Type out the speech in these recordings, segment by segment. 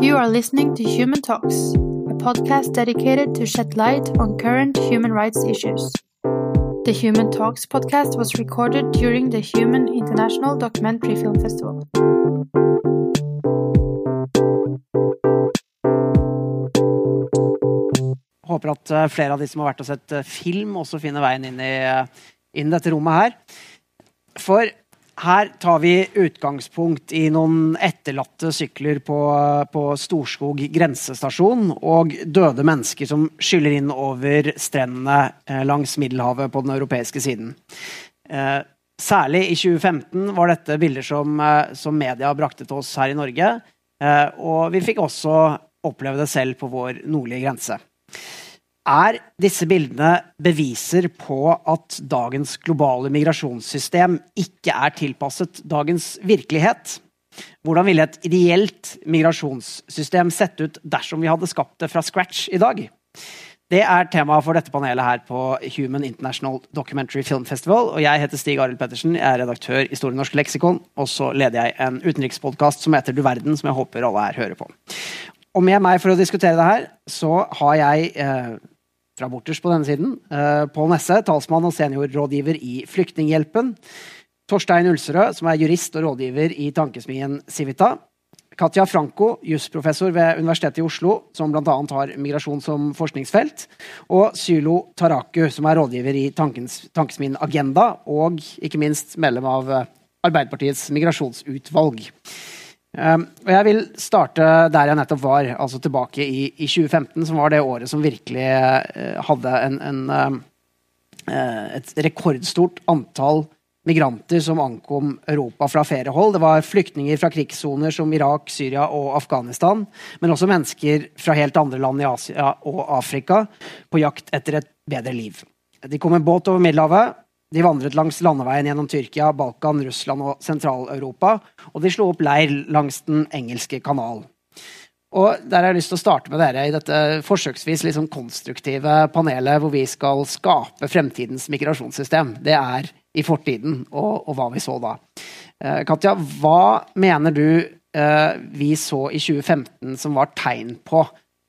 You are listening to Human Talks, a podcast dedicated to shed light on current human rights issues. The Human Talks podcast was recorded during the Human International Documentary Film Festival. Håper at eh, flere av de som har vært og sett eh, film, også finner veien inn i, eh, inn dette rommet her. For her tar vi utgangspunkt i noen etterlatte sykler på, på Storskog grensestasjon og døde mennesker som skyller inn over strendene eh, langs Middelhavet på den europeiske siden. Eh, særlig i 2015 var dette bilder som, eh, som media brakte til oss her i Norge. Og vi fikk også oppleve det selv på vår nordlige grense. Er disse bildene beviser på at dagens globale migrasjonssystem ikke er tilpasset dagens virkelighet? Hvordan ville et ideelt migrasjonssystem sett ut dersom vi hadde skapt det fra scratch i dag? Det er temaet for dette panelet her på Human International Documentary Film Festival. og Jeg heter Stig Arild Pettersen, jeg er redaktør i Store norske leksikon. Og så leder jeg en utenrikspodkast som heter Du verden, som jeg håper alle her hører på. Og med meg for å diskutere det her, så har jeg eh, fra borters på denne siden. Uh, Pål Nesse, talsmann og seniorrådgiver i Flyktninghjelpen. Torstein Ulserød, som er jurist og rådgiver i tankesmien Civita. Katja Franco, jusprofessor ved Universitetet i Oslo, som bl.a. har migrasjon som forskningsfelt. Og Sylo Taraku, som er rådgiver i tankens, tankesmien Agenda, og ikke minst medlem av eh, Arbeiderpartiets migrasjonsutvalg. Um, og jeg vil starte der jeg nettopp var, altså tilbake i, i 2015, som var det året som virkelig uh, hadde en, en, uh, et rekordstort antall migranter som ankom Europa fra flere hold. Det var flyktninger fra krigssoner som Irak, Syria og Afghanistan, men også mennesker fra helt andre land i Asia og Afrika på jakt etter et bedre liv. De kom med båt over Middelhavet, de vandret langs landeveien gjennom Tyrkia, Balkan, Russland og Sentral-Europa, og de slo opp leir langs Den engelske kanal. Og Der har jeg lyst til å starte med dere i dette forsøksvis liksom konstruktive panelet hvor vi skal skape fremtidens migrasjonssystem. Det er i fortiden, og, og hva vi så da. Eh, Katja, hva mener du eh, vi så i 2015 som var tegn på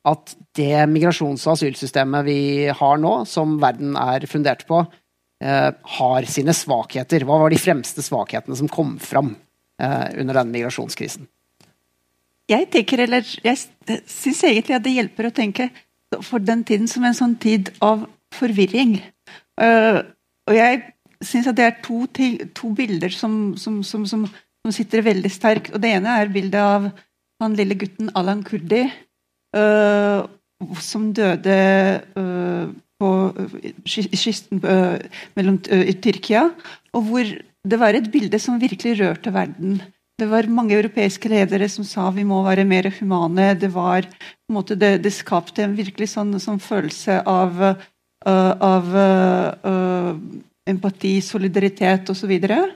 at det migrasjons- og asylsystemet vi har nå, som verden er fundert på, har sine svakheter. Hva var de fremste svakhetene som kom fram eh, under denne migrasjonskrisen? Jeg tenker, eller jeg syns egentlig at det hjelper å tenke for den tiden som en sånn tid av forvirring. Og jeg syns at det er to, to bilder som, som, som, som, sitter veldig sterkt. Og det ene er bildet av han lille gutten Alan Kurdi, som døde på kysten mellom Tyrkia, og hvor det var et bilde som virkelig rørte verden. Det var mange europeiske ledere som sa vi må være mer humane. Det, var, måte, det, det skapte en virkelig sånn, sånn følelse av, uh, av uh, empati, solidaritet osv. Og,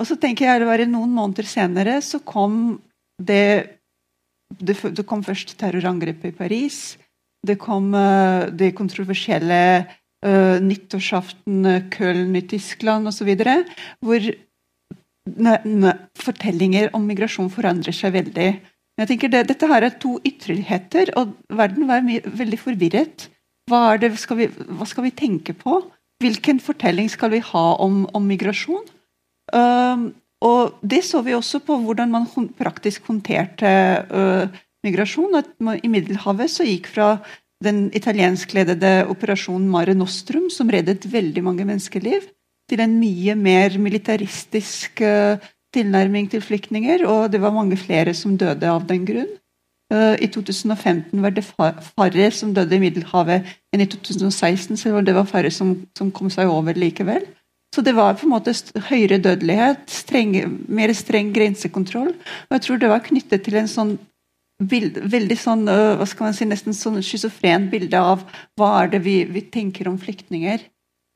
og så tenker jeg det var noen måneder senere så kom det Det, det kom først terrorangrepet i Paris. Det kom uh, det kontroversielle uh, nyttårsaften Köln i Tyskland osv. Hvor fortellinger om migrasjon forandrer seg veldig. Jeg tenker det, Dette her er to ytterligheter, og verden var veldig forvirret. Hva, skal vi, hva, skal vi, tenke på? Hvilken fortelling skal vi ha om, om migrasjon? Um, og Det så vi også på hvordan man praktisk håndterte uh, migrasjon. At I Middelhavet så gikk fra den italienskledede operasjonen Mare Nostrum, som reddet veldig mange menneskeliv, til en mye mer militaristisk uh, tilnærming til flyktninger. Og det var mange flere som døde av den grunn. Uh, I 2015 var det færre som døde i Middelhavet enn i 2016, selv om det var færre som, som, kom seg over likevel. Så det var på en måte høyere dødelighet, streng, mer streng grensekontroll. Og jeg tror det var knyttet til en sånn veldig sånn, hva skal man si, nesten sånn schizofrent bilde av hva er det vi, vi tenker om flyktninger.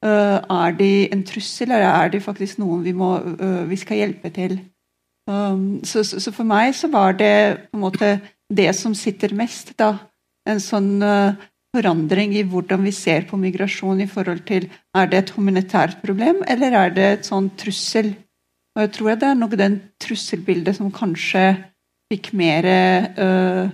Uh, er de en trussel, eller er de faktisk noen vi, må, uh, vi skal hjelpe til? Um, så, så, så, for meg så var det på en måte det som sitter mest, da. En sånn uh, forandring i hvordan vi ser på migrasjon i forhold til er det et humanitært problem, eller er det et sånn trussel? Og jeg tror det er nok den trusselbildet som kanskje fikk mer øh,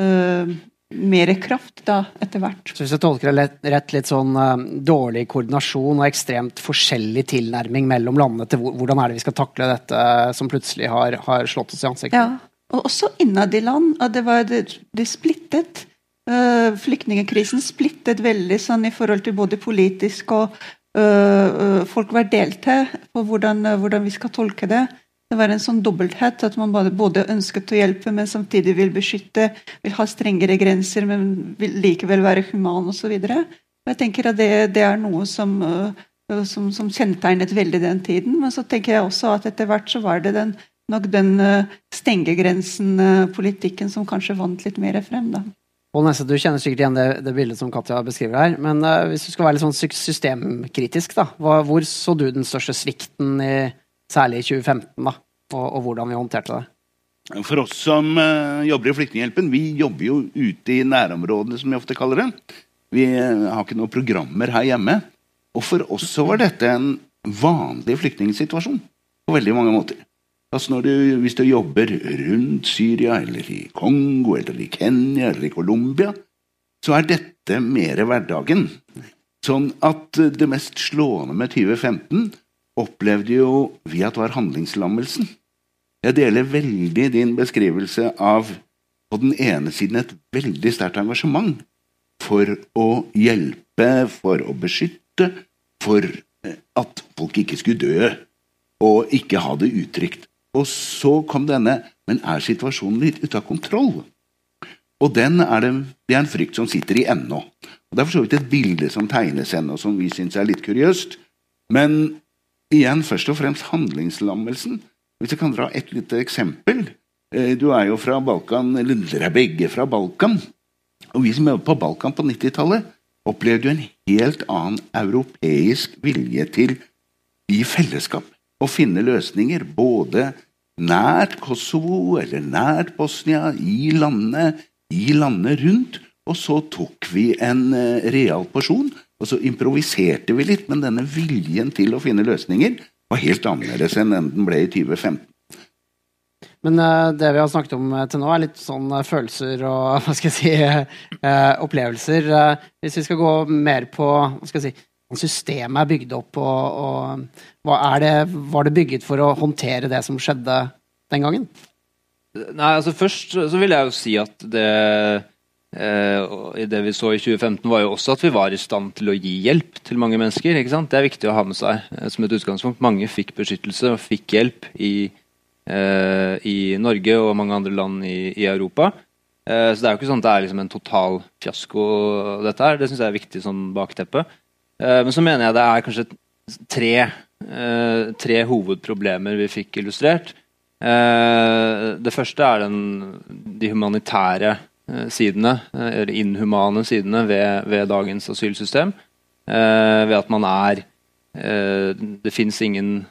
øh, mer kraft da, etter hvert. Så hvis jeg tolker det rett, litt sånn uh, dårlig koordinasjon og ekstremt forskjellig tilnærming mellom landene til hvordan er det vi skal takle dette som plutselig har, har slått oss i ansiktet? Ja, og også innad i land. det var det, det splittet. Uh, Flyktningkrisen splittet veldig sånn i forhold til både politisk og uh, Folk var delte på hvordan, hvordan vi skal tolke det. Det var en sånn dobbelthet, at man både ønsket å hjelpe, men samtidig vil beskytte, vil ha strengere grenser, men vil likevel være human osv. Jeg tenker at det, det, er noe som, øh, som, som, kjennetegnet veldig den tiden. Men så tenker jeg også at etter hvert så var det den, nok den øh, stengegrensen-politikken øh, som kanskje vant litt mer frem. da. Pål Du kjenner sikkert igjen det, det, bildet som Katja beskriver her. Men uh, hvis du skal være litt sånn systemkritisk, da, hva, hvor så du den største svikten i særlig i 2015, da, og, og, hvordan vi håndterte det? For oss som uh, jobber i Flyktninghjelpen, vi jobber jo ute i nærområdene, som vi ofte kaller det. Vi uh, har ikke noen programmer her hjemme. Og for oss så var dette en vanlig flyktningsituasjon på veldig mange måter. Altså du, hvis du jobber rundt Syria, eller i Kongo, eller i Kenya eller i Colombia, så er dette mer hverdagen. Sånn at det mest slående med 2015 opplevde jo vi at var handlingslammelsen. Jeg deler veldig din beskrivelse av på den ene siden et veldig sterkt engasjement for å hjelpe, for å beskytte, for eh, at folk ikke skulle dø og ikke ha det utrygt. Og så kom denne Men er situasjonen litt ute av kontroll? Og den er det, det er en frykt som sitter i ennå. Og Det er for så vidt et bilde som tegnes ennå, som vi syns er litt kuriøst. Men igjen først og fremst handlingslammelsen. Hvis jeg kan dra et lite eksempel. Eh, du er jo fra Balkan, eller dere er begge fra Balkan. Og vi som er på Balkan på 90-tallet, opplevde jo en helt annen europeisk vilje til i fellesskap å finne løsninger. Både nært Kosovo eller nært Bosnia, i landet, i landet rundt. Og så tok vi en eh, real porsjon og så improviserte vi litt, men denne viljen til å finne løsninger var helt annerledes enn den ble i 2015. Men uh, det vi har snakket om uh, til nå, er litt sånn uh, følelser og hva skal jeg si, opplevelser. hvis vi skal gå mer på hva skal jeg si, systemet er bygd opp, og, og hva er det, var det bygget for å håndtere det som skjedde den gangen? Nei, altså Først så vil jeg jo si at det Eh, det vi så i 2015, var jo også at vi var i stand til å gi hjelp til mange mennesker. Det er viktig å ha med seg eh, som et utgangspunkt. Mange fikk beskyttelse og fikk hjelp i, eh, i Norge og mange andre land i, i Europa. Eh, så det er jo ikke sånn at det er liksom en total fiasko, dette her. Det syns jeg er viktig sånn bakteppe. Eh, men så mener jeg det er kanskje tre, eh, tre hovedproblemer vi fikk illustrert. det første er den, de humanitære Eh, sidene, eh, eller inhumane sidene ved, ved dagens asylsystem. Eh, ved at man er Det fins ingen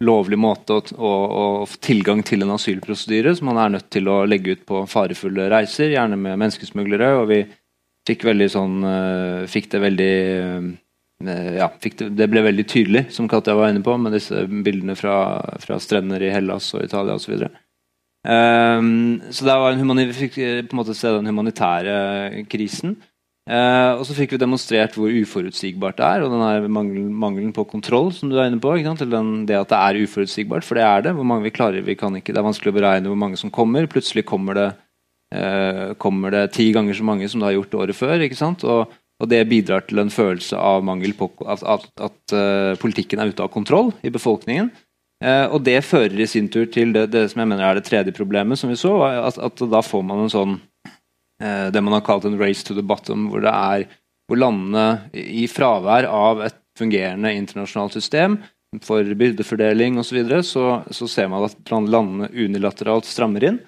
lovlig måte å, å, å, få tilgang til en asylprosedyre, så man er nødt til å legge ut på farefulle reiser, gjerne med menneskesmuglere. og vi fikk veldig sånn Fikk det veldig ja, det, det, ble veldig tydelig, som Katja var inne på, med disse bildene fra, fra strender i Hellas og Italia osv. Og, så Um, så det var vi fikk eh, på en måte se den humanitære krisen. Uh, og så fikk vi demonstrert hvor uforutsigbart det er, og den mangelen, mangelen på kontroll. som du er inne på, til den, Det at det er uforutsigbart, for det er det. Hvor mange vi klarer, vi kan ikke, Det er vanskelig å beregne hvor mange som kommer. Plutselig kommer det, uh, kommer det ti ganger så mange som det har gjort året før. ikke sant? Og, og det bidrar til en følelse av mangel på at, at, at uh, politikken er ute av kontroll i befolkningen. Uh, og det fører i sin tur til det, det, som jeg mener er det tredje problemet, som vi så. At, at da får man en sånn uh, Det man har kalt en race to the bottom, hvor det er hvor landene i fravær av et fungerende internasjonalt system for byrdefordeling osv., så, videre, så så ser man at landene unilateralt strammer inn.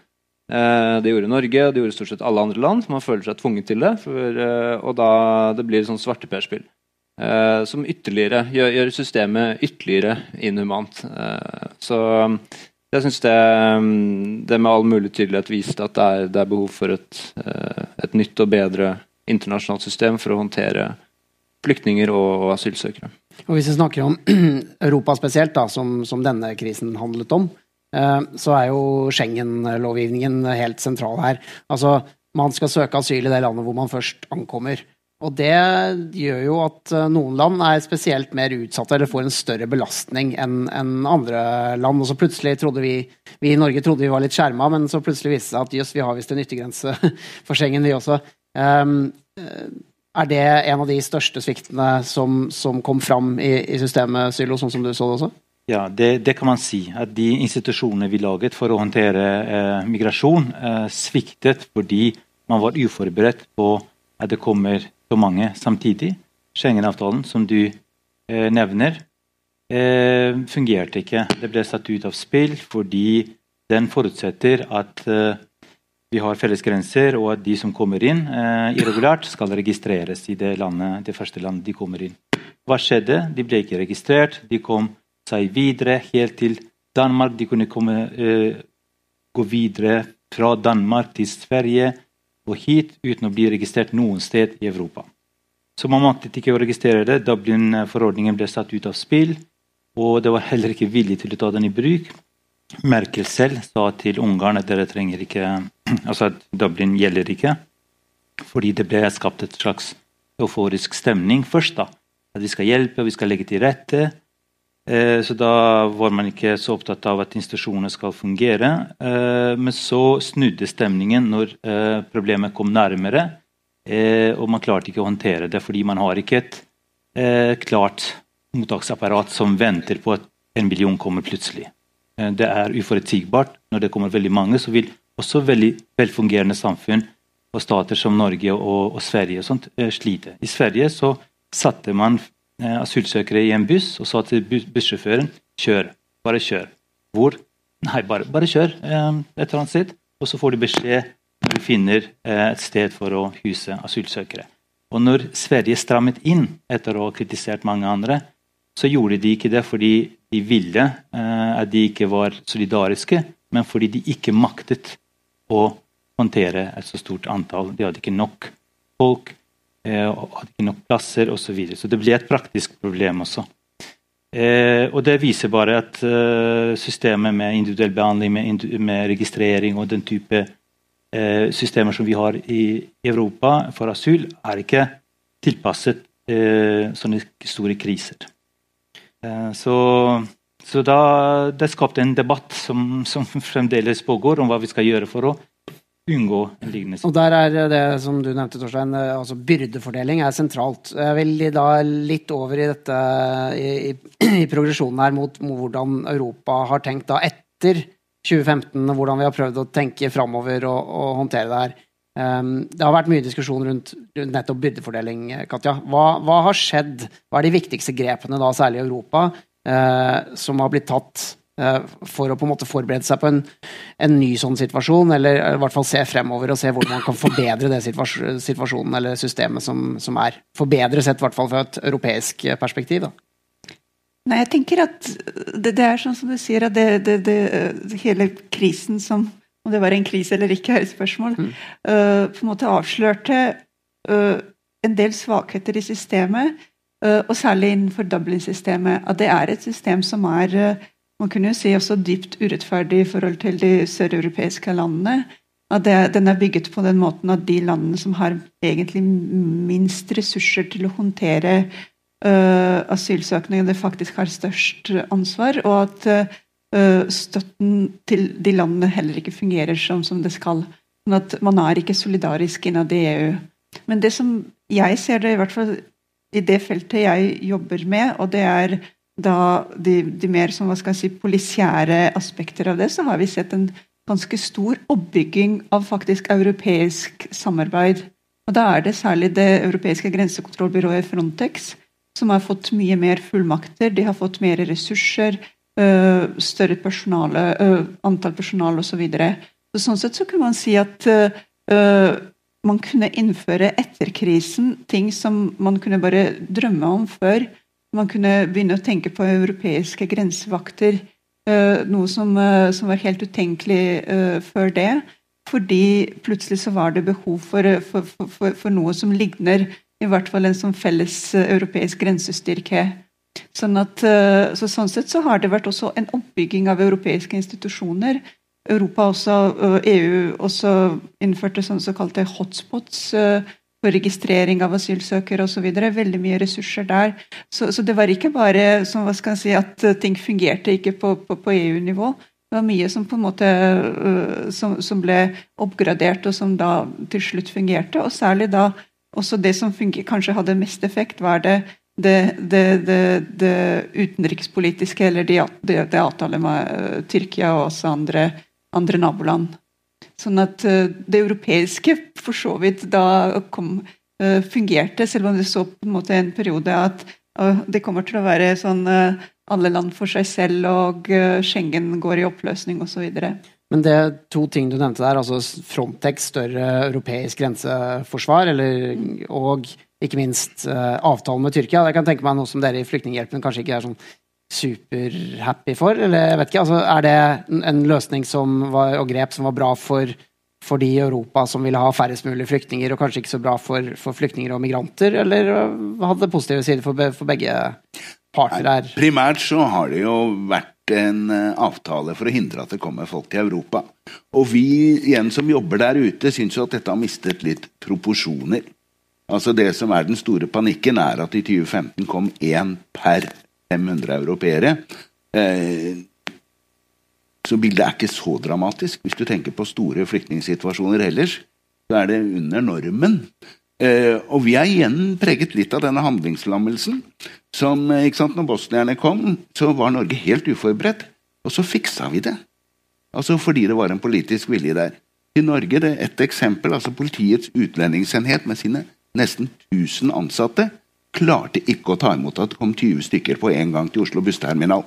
Uh, det gjorde Norge, og det gjorde stort sett alle andre land. Man føler seg tvunget til det. For, og da det blir sånn svarteperspill. Uh, som ytterligere gjør, gjør, systemet ytterligere inhumant. Uh, så jeg syns det, det, med all mulig tydelighet viste at det er, det er behov for et, uh, et, nytt og bedre internasjonalt system for å håndtere flyktninger og, og asylsøkere. Og Hvis vi snakker om Europa spesielt, da, som, som, denne krisen handlet om, eh, så er jo Schengen-lovgivningen helt sentral her. Altså, man skal søke asyl i det landet hvor man først ankommer. Og det gjør jo at eh, noen land er spesielt mer utsatte eller får en større belastning enn en andre land. Og så plutselig trodde vi vi i Norge trodde vi var litt skjerma, men så plutselig viste det seg at jøss, vi har visst en yttergrense for Schengen, vi også. Um, er det en av de største sviktene som, som kom fram i, i, systemet, Sylo, sånn som du så det også? Ja, det, det, kan man si. At de institusjonene vi laget for å håndtere eh, migrasjon, eh, sviktet fordi man var uforberedt på at det kommer så mange samtidig. Schengen-avtalen, som du eh, nevner, eh, fungerte ikke. Det ble satt ut av spill fordi den forutsetter at eh, vi har felles grenser, og at de som kommer inn eh, irregulært, skal registreres i det, landet, det første landet de kommer inn. Hva skjedde? De ble ikke registrert. De kom seg videre helt til Danmark. De kunne komme, eh, gå videre fra Danmark til Sverige og hit uten å bli registrert noen sted i Europa. Så man maktet ikke å registrere det. Dublin-forordningen ble satt ut av spill. Og det var heller ikke vilje til å ta den i bruk. Merkel selv sa til Ungarn at dere trenger ikke altså at Dublin gjelder ikke. Fordi det ble skapt et slags euforisk stemning først. da, At vi skal hjelpe, vi skal legge til rette. Eh, så da var man ikke så opptatt av at institusjonene skal fungere. Eh, men så snudde stemningen når eh, problemet kom nærmere, og man klarte ikke å håndtere det fordi man har ikke et klart mottaksapparat som venter på at en million kommer plutselig. Det er uforutsigbart. Når det kommer veldig mange, så vil også veldig velfungerende samfunn og stater som Norge og, og Sverige og sånt, slite. I Sverige så satte man asylsøkere i en buss og sa til bussjåføren kjør. Bare kjør. Hvor? Nei, bare, bare kjør eh, et eller annet sted. Og så får du beskjed når du finner eh, et sted for å huse asylsøkere. Og når Sverige strammet inn etter å ha kritisert mange andre, så gjorde de ikke det fordi de ville at de ikke var solidariske, men fordi de ikke maktet å håndtere et så stort antall. De hadde ikke nok folk Eh, og hadde ikke nok plasser osv. Så, videre. så det ble et praktisk problem også. Eh, og Det viser bare at eh, systemet med individuell behandling, med, med, registrering og den type eh, systemer som vi har i Europa for asyl, er ikke tilpasset eh, sånne store kriser. Eh, så, så da, det skapte en debatt som, som fremdeles pågår, om hva vi skal gjøre for å unngå en lignende Og Der er det som du nevnte, Torstein, eh, altså byrdefordeling er sentralt. Jeg vil da litt over i dette i, i, i progresjonen her mot, mot, hvordan Europa har tenkt da etter 2015, og hvordan vi har prøvd å tenke framover og, og, håndtere det her. Um, det har vært mye diskusjon rundt, rundt nettopp byrdefordeling, Katja. Hva, hva, har skjedd? Hva er de viktigste grepene, da, særlig i Europa, uh, som har blitt tatt for å på en måte forberede seg på en, en, ny sånn situasjon, eller i hvert fall se fremover og se hvordan man kan forbedre det situasjonen eller systemet som, som er. Forbedre sett i hvert fall fra et europeisk perspektiv. Da. Nei, jeg tenker at det, det, er sånn som du sier, at det, det, hele krisen som Om det var en krise eller ikke, er et spørsmål. Mm. Uh, på en måte avslørte uh, en del svakheter i systemet, uh, og særlig innenfor Dublin-systemet. At det er et system som er man kunne jo si også dypt urettferdig i forhold til de søreuropeiske landene. At det, den er bygget på den måten at de landene som har egentlig minst ressurser til å håndtere uh, asylsøkningene, faktisk har størst ansvar, og at uh, støtten til de landene heller ikke fungerer som, som det skal. Sånn at man er ikke solidarisk innad i EU. Men det som jeg ser det, i hvert fall i det feltet jeg jobber med, og det er da de, de, mer som, si, polisiære aspekter av det, så har vi sett en ganske stor oppbygging av faktisk europeisk samarbeid. Og Da er det særlig det europeiske grensekontrollbyrået Frontex som har fått mye mer fullmakter. De har fått mer ressurser, større personale, antall personal osv. Så videre. så sånn sett så kunne man si at man kunne innføre etter krisen ting som man kunne bare drømme om før man kunne begynne å tenke på europeiske grensevakter. Eh, noe som, eh, som var helt utenkelig eh, før det. Fordi plutselig så var det behov for, for, for, for noe som ligner i hvert fall en sånn felles europeisk grensestyrke. Sånn, at, så sånn sett så har det vært også en oppbygging av europeiske institusjoner. Europa også, og EU også innførte sånne såkalte hotspots eh, for registrering av asylsøkere osv. Veldig mye ressurser der. Så, så, det var ikke bare som, hva skal jeg si, at eh, ting fungerte ikke på, på, på EU-nivå. Det var mye som på en måte som, som, ble oppgradert, og som da til slutt fungerte. Og særlig da også det som funger, kanskje hadde mest effekt, var det det, det, det, det, utenrikspolitiske, eller det, avtalet med uh, Tyrkia og også andre, andre, naboland. Sånn at uh, det europeiske for så vidt da kom, uh, fungerte, selv om det så på en måte en periode at det kommer til å være sånn alle land for seg selv, og Schengen går i oppløsning osv. Men det er to ting du nevnte der, altså Frontex, større europeisk grenseforsvar, eller, og ikke minst avtalen med Tyrkia. Jeg kan tenke meg noe som dere i Flyktninghjelpen kanskje ikke er sånn superhappy for? eller jeg vet ikke, altså, Er det en løsning var, og grep som var bra for, for de i Europa som ville ha færrest mulig flyktninger, og kanskje ikke så bra for, for flyktninger og migranter, eller hadde det positive sider for, for, begge parter her? Primært så har det jo vært en eh, avtale for å hindre at det kommer folk til Europa. Og vi igjen som jobber der ute, syns jo at dette har mistet litt proporsjoner. Altså Det som er den store panikken, er at i 2015 kom én per 500 europeere. Eh, så bildet er ikke så dramatisk. Hvis du tenker på store flyktningsituasjoner ellers, så er det under normen. Eh, og vi er igjen preget litt av denne handlingslammelsen. Som, eh, ikke sant, når bosnierne kom, så var Norge helt uforberedt. Og så fiksa vi det. Altså fordi det var en politisk vilje der. I Norge det er ett eksempel. altså Politiets utlendingsenhet med sine nesten 1000 ansatte klarte ikke å ta imot at det kom 20 stykker på en gang til Oslo bussterminal.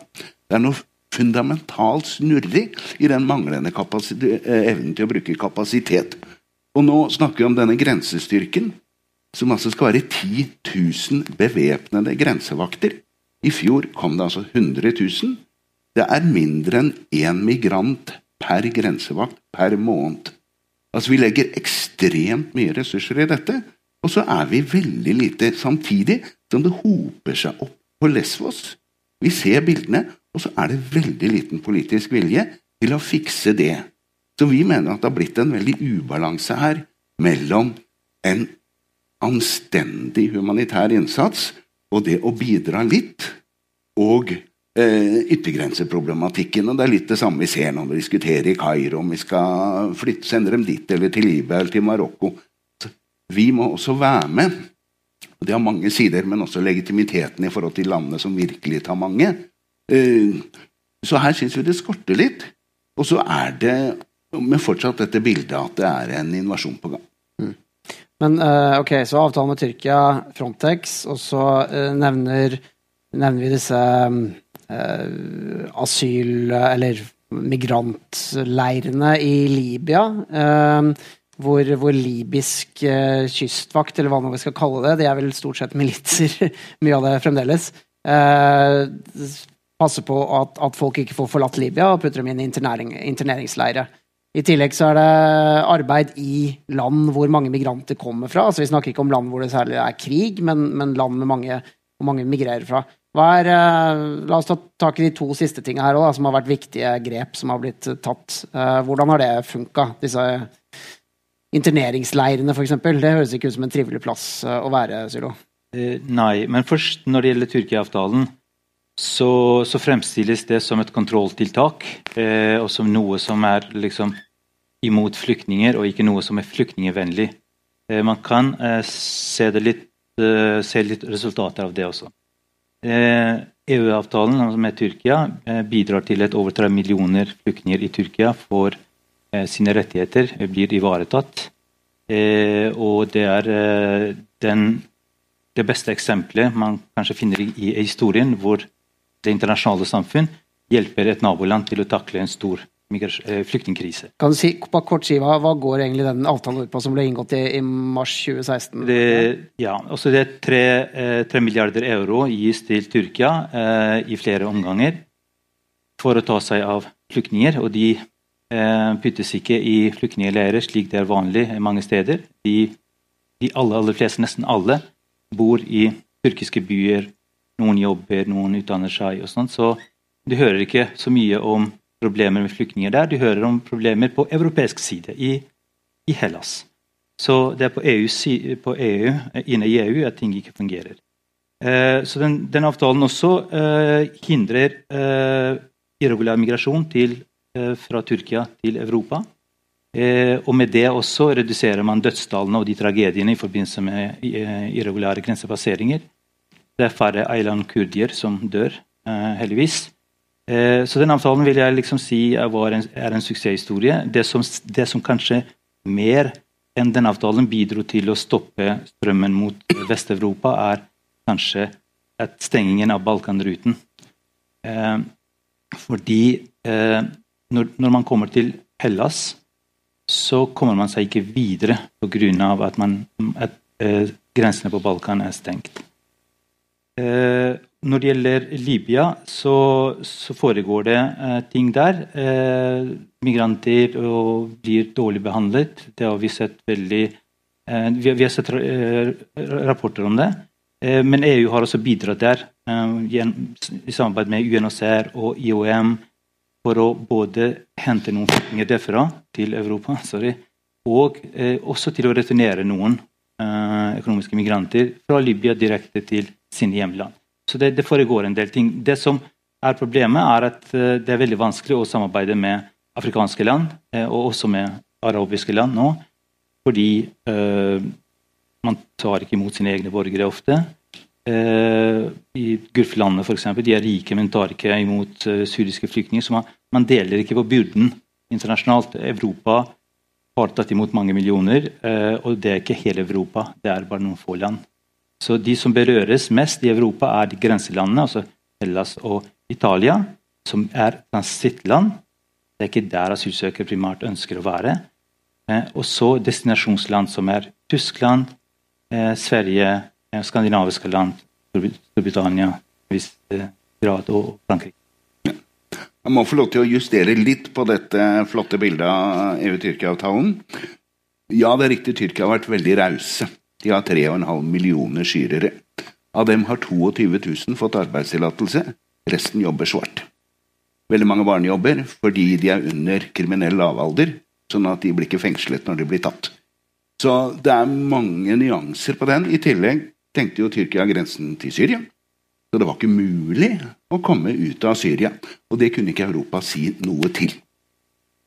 Det er noe fundamentalt snurrig i den manglende eh, evnen til å bruke kapasitet. Og nå snakker vi om denne grensestyrken, som altså skal være 10 000 bevæpnede grensevakter. I fjor kom det altså 100 000. Det er mindre enn én migrant per grensevakt per måned. Altså Vi legger ekstremt mye ressurser i dette. Og så er vi veldig lite samtidig som det hoper seg opp på Lesvos. Vi ser bildene, og så er det veldig liten politisk vilje til å fikse det. Så vi mener at det har blitt en veldig ubalanse her mellom en anstendig humanitær innsats og det å bidra litt, og eh, yttergrenseproblematikken. Og det er litt det samme vi ser når vi diskuterer i Kairo om vi skal flytte, sende dem dit eller til Libya eller til Marokko. Vi må også være med. og Det har mange sider, men også legitimiteten i forhold til landene som virkelig tar mange. Eh, så her syns vi det skorter litt. Og så er det med fortsatt dette bildet at det er en invasjon på gang. Mm. Men uh, ok, så avtalen med Tyrkia, Frontex, og så uh, nevner, nevner, vi disse asyl- eller migrantleirene i Libya. Uh, hvor, hvor libysk eh, kystvakt, eller hva vi skal kalle det, det er vel stort sett militser, mye av det fremdeles, eh, passer på at, at, folk ikke får forlatt Libya og putter dem inn i internering, interneringsleire. I tillegg så er det arbeid i land hvor mange migranter kommer fra. altså Vi snakker ikke om land hvor det særlig er krig, men, men land med mange, hvor mange migrerer fra. Er, eh, la oss ta tak i de to siste tingene her også, som har vært viktige grep som har blitt tatt. Eh, hvordan har det funka, disse interneringsleirene, f.eks. Det høres ikke ut som en trivelig plass eh, å være, Sylo. Eh, nei, men først når det gjelder Tyrkia-avtalen, så, så, fremstilles det som et kontrolltiltak eh, og som noe som er liksom imot flyktninger, og ikke noe som er flyktningvennlig. Eh, man kan eh, se, litt, eh, se, litt, resultater av det også. EU-avtalen altså med Tyrkia bidrar til at over 3 millioner flyktninger i Tyrkia får sine rettigheter blir ivaretatt. Eh, og det er eh, den, det beste eksempelet man kanskje finner i, i historien, hvor det internasjonale samfunn hjelper et naboland til å takle en stor flyktningkrise. Kan du si, på kort si, hva, hva, går egentlig den avtalen ut på som ble inngått i, i mars 2016? Det, ja, også det er tre, tre milliarder euro gis til Tyrkia eh, i flere omganger for å ta seg av flyktninger. og de Eh, puttes ikke i flyktningleirer slik det er vanlig mange steder. De, de aller, aller fleste, nesten alle, bor i tyrkiske byer Noen jobber, noen utdanner seg. og sånn. Så du hører ikke så mye om problemer med flyktninger der. Du hører om problemer på europeisk side, i, i Hellas. Så det er på EU, på EU, inne i EU at ting ikke fungerer. Eh, så den, den, avtalen også eh, hindrer eh, irregulær migrasjon til, eh, fra Tyrkia til Europa. Eh, og med det også reduserer man dødstallene og de tragediene i forbindelse med eh, irregulære grensepasseringer. Det er færre Eiland kurdier som dør, heldigvis. så den avtalen vil jeg liksom si er en, er en suksesshistorie. Det som, det som kanskje mer enn den avtalen bidro til å stoppe strømmen mot Vest-Europa, er kanskje stengingen av Balkanruten. Eh, fordi eh, når, når, man kommer til Hellas, så kommer man seg ikke videre pga. at, man, at eh, grensene på Balkan er stengt. Eh, når det gjelder Libya, så, så foregår det eh, ting der. Eh, migranter blir dårlig behandlet. Det har vi sett veldig vi, vi, har sett rapporter om det. Eh, men EU har også bidratt der, eh, i samarbeid med UNHCR og IOM, for å både hente noen flyktninger derfra til Europa sorry, og eh, også til å returnere noen økonomiske migranter fra Libya direkte til sine hjemland. Så det, det, foregår en del ting. Det som er problemet, er at det er veldig vanskelig å samarbeide med afrikanske land, og også med arabiske land nå, fordi man tar ikke imot sine egne borgere ofte. Eh, I Gulflandene f.eks. De er rike, men tar ikke imot uh, syriske flyktninger. Så man, man, deler ikke på byrden internasjonalt. Europa har tatt imot mange millioner, eh, og det er ikke hele Europa. Det er bare noen få land. Så de som berøres mest i Europa, er de grenselandene, altså Hellas og Italia, som er transittland. Det er ikke der asylsøkere primært ønsker å være. Eh, og så destinasjonsland som er Tyskland, Eh, Sverige, eh, skandinaviske land, Storbritannia viss eh, grad og Frankrike. Jeg må få lov til å justere litt på dette flotte bildet av EU-Tyrkia-avtalen. Ja, det er riktig, Tyrkia har vært veldig rause. De har 3,5 millioner syrere. Av dem har 22 000 fått arbeidstillatelse. Resten jobber svart. Veldig mange barn jobber fordi de er under kriminell lavalder, sånn at de blir ikke fengslet når de blir tatt. Så det er mange nyanser på den. I tillegg tenkte jo Tyrkia grensen til Syria. Så det var ikke mulig å komme ut av Syria. Og det kunne ikke Europa si noe til.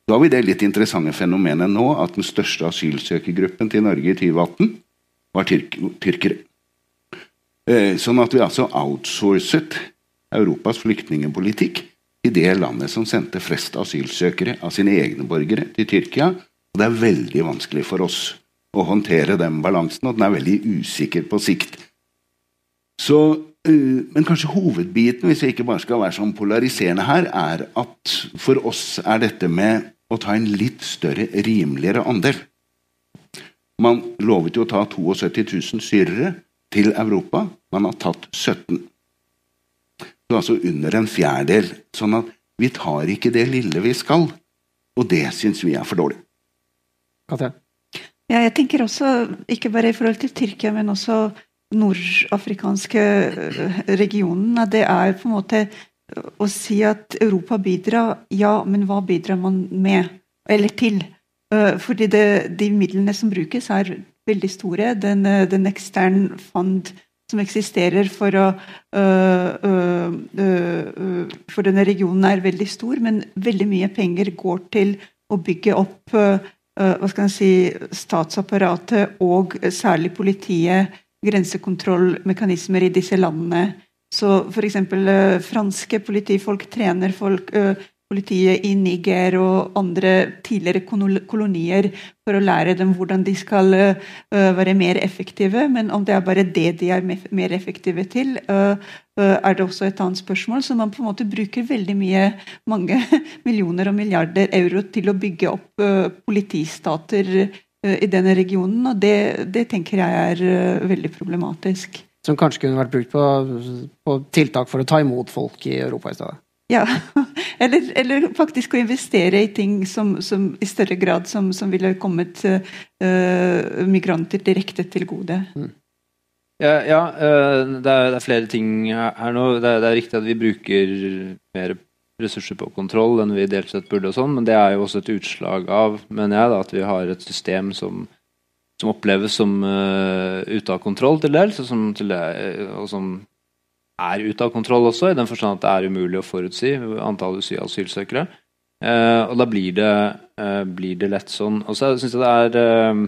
Så har vi det litt interessante fenomenet nå at den største asylsøkergruppen til Norge i 2018 var tyrk tyrkere. Eh, sånn at vi altså outsourcet Europas flyktningepolitikk til det landet som sendte flest asylsøkere av sine egne borgere til Tyrkia. Og det er veldig vanskelig for oss å håndtere den balansen, og den er veldig usikker på sikt. Så, uh, men kanskje hovedbiten, hvis jeg ikke bare skal være sånn polariserende her, er at for oss er dette med å ta en litt større, rimeligere andel. Man lovet jo å ta 72 000 syrere til Europa. Man har tatt 17. Så altså under en fjerdedel. Sånn at vi tar ikke det lille vi skal. Og det syns vi er for dårlig. Katja? Ja, jeg tenker også, ikke bare i forhold til Tyrkia, men også nordafrikanske øh, regionen, det er på en måte å si at Europa bidrar, ja, men hva bidrar man med? Eller til? Øh, fordi det, de midlene som brukes, er veldig store. Den, øh, den ekstern fond som eksisterer for, å, øh, øh, for denne regionen, er veldig stor, men veldig mye penger går til å bygge opp Eh, hva skal jeg si, statsapparatet og særlig politiet grensekontrollmekanismer i disse landene. Så f.eks. Uh, franske politifolk trener folk, uh, politiet i Niger og andre tidligere kolonier for å lære dem hvordan de skal uh, være mer effektive. Men om det er bare det de er mer effektive til, uh, Eh, er det også et annet spørsmål. Så man på en måte bruker veldig mye, mange millioner og milliarder euro til å bygge opp politistater i denne regionen. Og det, det tenker jeg er veldig problematisk. Som kanskje kunne vært brukt på, på, tiltak for å ta imot folk i Europa i stedet? Ja, eller, eller faktisk å investere i ting som, som i større grad som, som ville kommet migranter direkte til gode. Mm. Ja, ja uh, det, er, det, er, flere ting her nå. Det er, det er, riktig at vi bruker mer ressurser på kontroll enn vi delt sett burde, og sånn, men det er jo også et utslag av mener jeg da, at vi har et system som, som oppleves som uh, ute av kontroll til dels, og som, til og som er ute av kontroll også, i den forstand at det er umulig å forutsi antallet asylsøkere. Uh, og da blir det, uh, blir det, lett sånn. Og så syns jeg det er uh,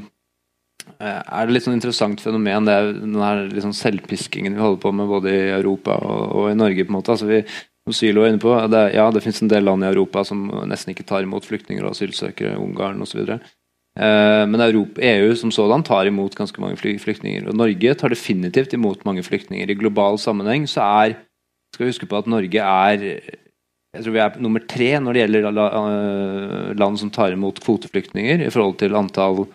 er det litt sånn interessant fenomen, det er den her liksom selvpiskingen vi holder på med både i Europa og, og i Norge. på en måte. Altså vi, som Sylo er inne på, det, Ja, det finnes en del land i Europa som nesten ikke tar imot flyktninger og asylsøkere, Ungarn osv. Eh, men Europa, EU som sådan tar imot ganske mange flyktninger. Og Norge tar definitivt imot mange flyktninger. I global sammenheng så er skal vi huske på at Norge er jeg tror vi er nummer tre når det gjelder eh, land som tar imot kvoteflyktninger i forhold til antall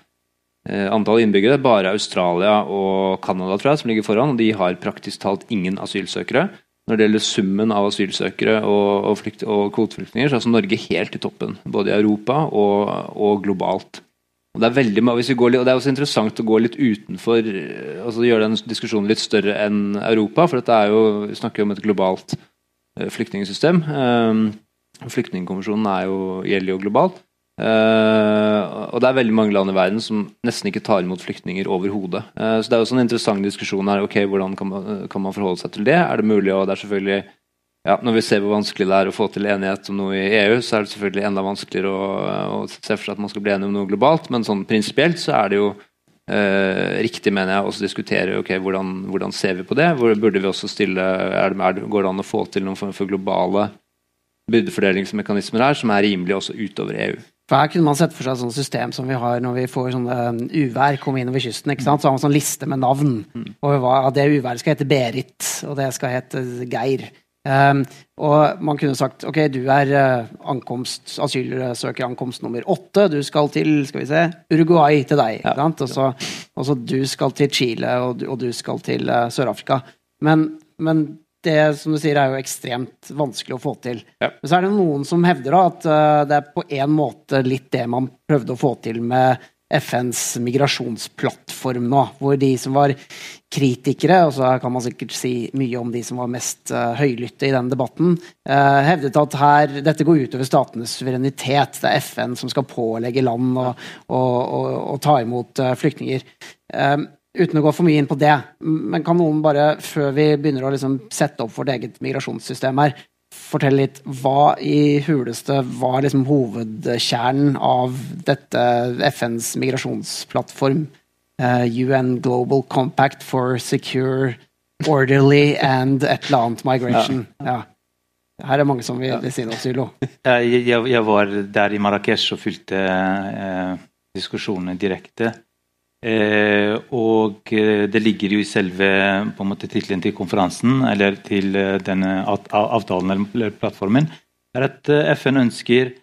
Eh, antall innbyggere. Bare Australia og Canada tror jeg, som ligger foran. og De har praktisk talt ingen asylsøkere. Når det gjelder summen av asylsøkere og, og, og kvoteflyktninger, så er altså Norge helt i toppen. Både i Europa og, og globalt. Og det, er veldig, hvis vi går, og det er også interessant å gå litt utenfor altså Gjøre den diskusjonen litt større enn Europa. For dette er jo, vi snakker jo om et globalt eh, flyktningsystem. Um, Flyktningkonvensjonen gjelder jo globalt. Uh, og det er veldig mange land i verden som nesten ikke tar imot flyktninger overhodet. Så det er jo en interessant diskusjon her. ok, Hvordan kan man, kan man, forholde seg til det? Er det mulig? Og det er selvfølgelig ja, Når vi ser hvor vanskelig det er å få til enighet om noe i EU, så er det selvfølgelig enda vanskeligere å, å se for seg at man skal bli enig om noe globalt. Men sånn prinsipielt så er det jo eh, riktig, mener jeg, å diskutere ok, hvordan, hvordan, ser vi på det? Hvor burde vi også stille, er det, er det, Går det an å få til noen form for globale byrdefordelingsmekanismer her som er rimelige også utover EU? For Her kunne man sett for seg et sånt system som vi har når vi får sånne um, uvær komme innover kysten. ikke sant? Så har man sånn liste med navn. Mm. Og hva, Det uværet skal hete Berit, og det skal hete Geir. Um, og man kunne sagt ok, du er uh, ankomst, asylsøker ankomst nummer åtte. Du skal til skal vi se, Uruguay til deg. Ja. Og så du skal til Chile, og, og du skal til uh, Sør-Afrika. Men, men det som du sier, er jo ekstremt vanskelig å få til. Ja. Men så er det noen som hevder da, at uh, det er på en måte litt det man prøvde å få til med FNs migrasjonsplattform nå, hvor de som var kritikere, og så kan man sikkert si mye om de som var mest uh, høylytte i den debatten, uh, hevdet at her, dette går utover statenes suverenitet. Det er FN som skal pålegge land å, ta imot uh, flyktninger. Uten å gå for mye inn på det, men kan noen bare, før vi begynner å liksom sette opp vårt eget migrasjonssystem her, fortelle litt hva i huleste var liksom hovedkjernen av dette FNs migrasjonsplattform? Uh, eh, UN Global Compact for Secure, Orderly and et eller annet migration. Ja. ja. Her er mange som vil, vil si noe, Sylo. Jeg, jeg, jeg, var der i Marrakech og fulgte eh, diskusjonene direkte. Eh, og eh, det ligger jo i selve på en måte tittelen til konferansen, eller til eh, denne avtalen eller plattformen, er at eh, FN ønsker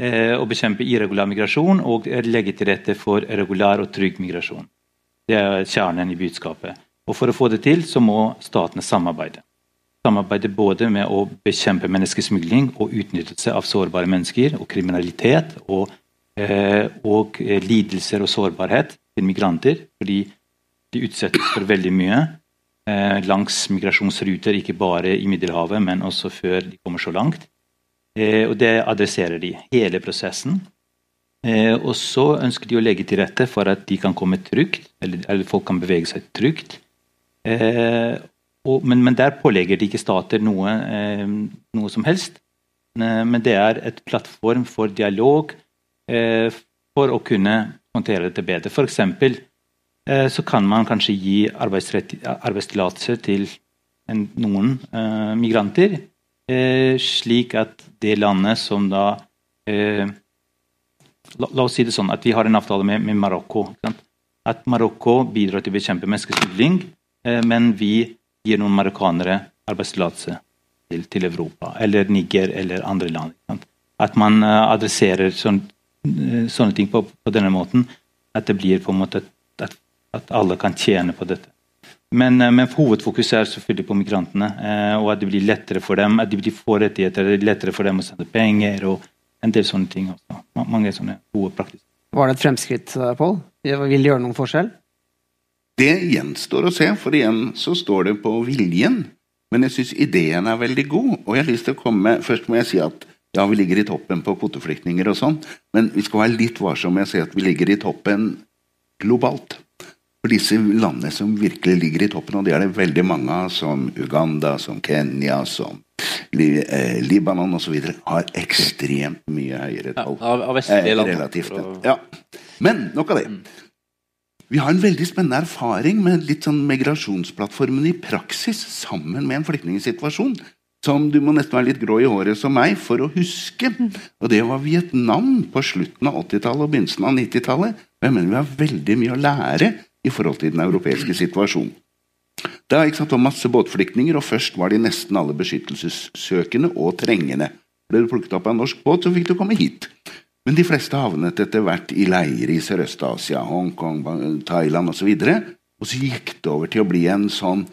eh, å bekjempe irregulær migrasjon og legge til rette for regulær og trygg migrasjon. Det er kjernen i budskapet. Og For å få det til, så må statene samarbeide. Samarbeide både med å bekjempe menneskesmugling og utnyttelse av sårbare mennesker og kriminalitet og, eh, og lidelser og sårbarhet til migranter, fordi de utsettes for veldig mye eh, langs migrasjonsruter, ikke bare i Middelhavet, men også før de kommer så langt. Eh, og Det adresserer de, hele prosessen. Eh, og så ønsker de å legge til rette for at de kan komme trygt, eller, eller folk kan bevege seg trygt. Eh, og, men, men, der pålegger de ikke stater noe, eh, noe som helst. Eh, men det er et plattform for dialog for å kunne håndtere dette bedre. F.eks. Eh, så kan man kanskje gi arbeidstillatelse til en, noen eh, migranter, eh, slik at det landet som da la, la, oss si det sånn at vi har en avtale med, med Marokko. At Marokko bidrar til å bekjempe menneskesmugling, men vi gir noen marokkanere arbeidstillatelse til, til, Europa, eller Niger eller andre land. At man adresserer sånn sånne ting på, på, denne måten. At det blir på en måte at, at alle kan tjene på dette. Men, eh, men hovedfokuset er selvfølgelig på migrantene. Eh, og at det blir lettere for dem at de får rettigheter, det blir lettere for dem å sende penger og en del sånne ting. også. Mange sånne gode praktiske Var det et fremskritt, Pål? Vil det gjøre noen forskjell? Det gjenstår å se, for igjen så står det på viljen. Men jeg syns ideen er veldig god. Og jeg har lyst til å komme Først må jeg si at ja, vi ligger i toppen på kvoteflyktninger og sånn, men vi skal være litt varsomme med å si at vi ligger i toppen globalt. For disse landene som virkelig ligger i toppen, og det er det veldig mange av, som Uganda, som Kenya, som eh, Libanon osv., har ekstremt mye høyere tall. Ja, av, vestlige land. Eh, relativt. Ja. Men nok av det. Vi har en veldig spennende erfaring med litt sånn migrasjonsplattformen i praksis sammen med en flyktningsituasjon som du må nesten være litt grå i håret som meg for å huske. Og det var Vietnam på slutten av 80-tallet og begynnelsen av 90-tallet. Og jeg mener vi har veldig mye å lære i forhold til den europeiske situasjonen. Det er ikke sant, masse båtflyktninger, og først var de nesten alle beskyttelsessøkende og trengende. Ble du plukket opp av en norsk båt, så fikk du komme hit. Men de fleste havnet etter hvert i leirer i Sørøst-Asia, Hongkong, Thailand osv. Og, så og så gikk det over til å bli en sånn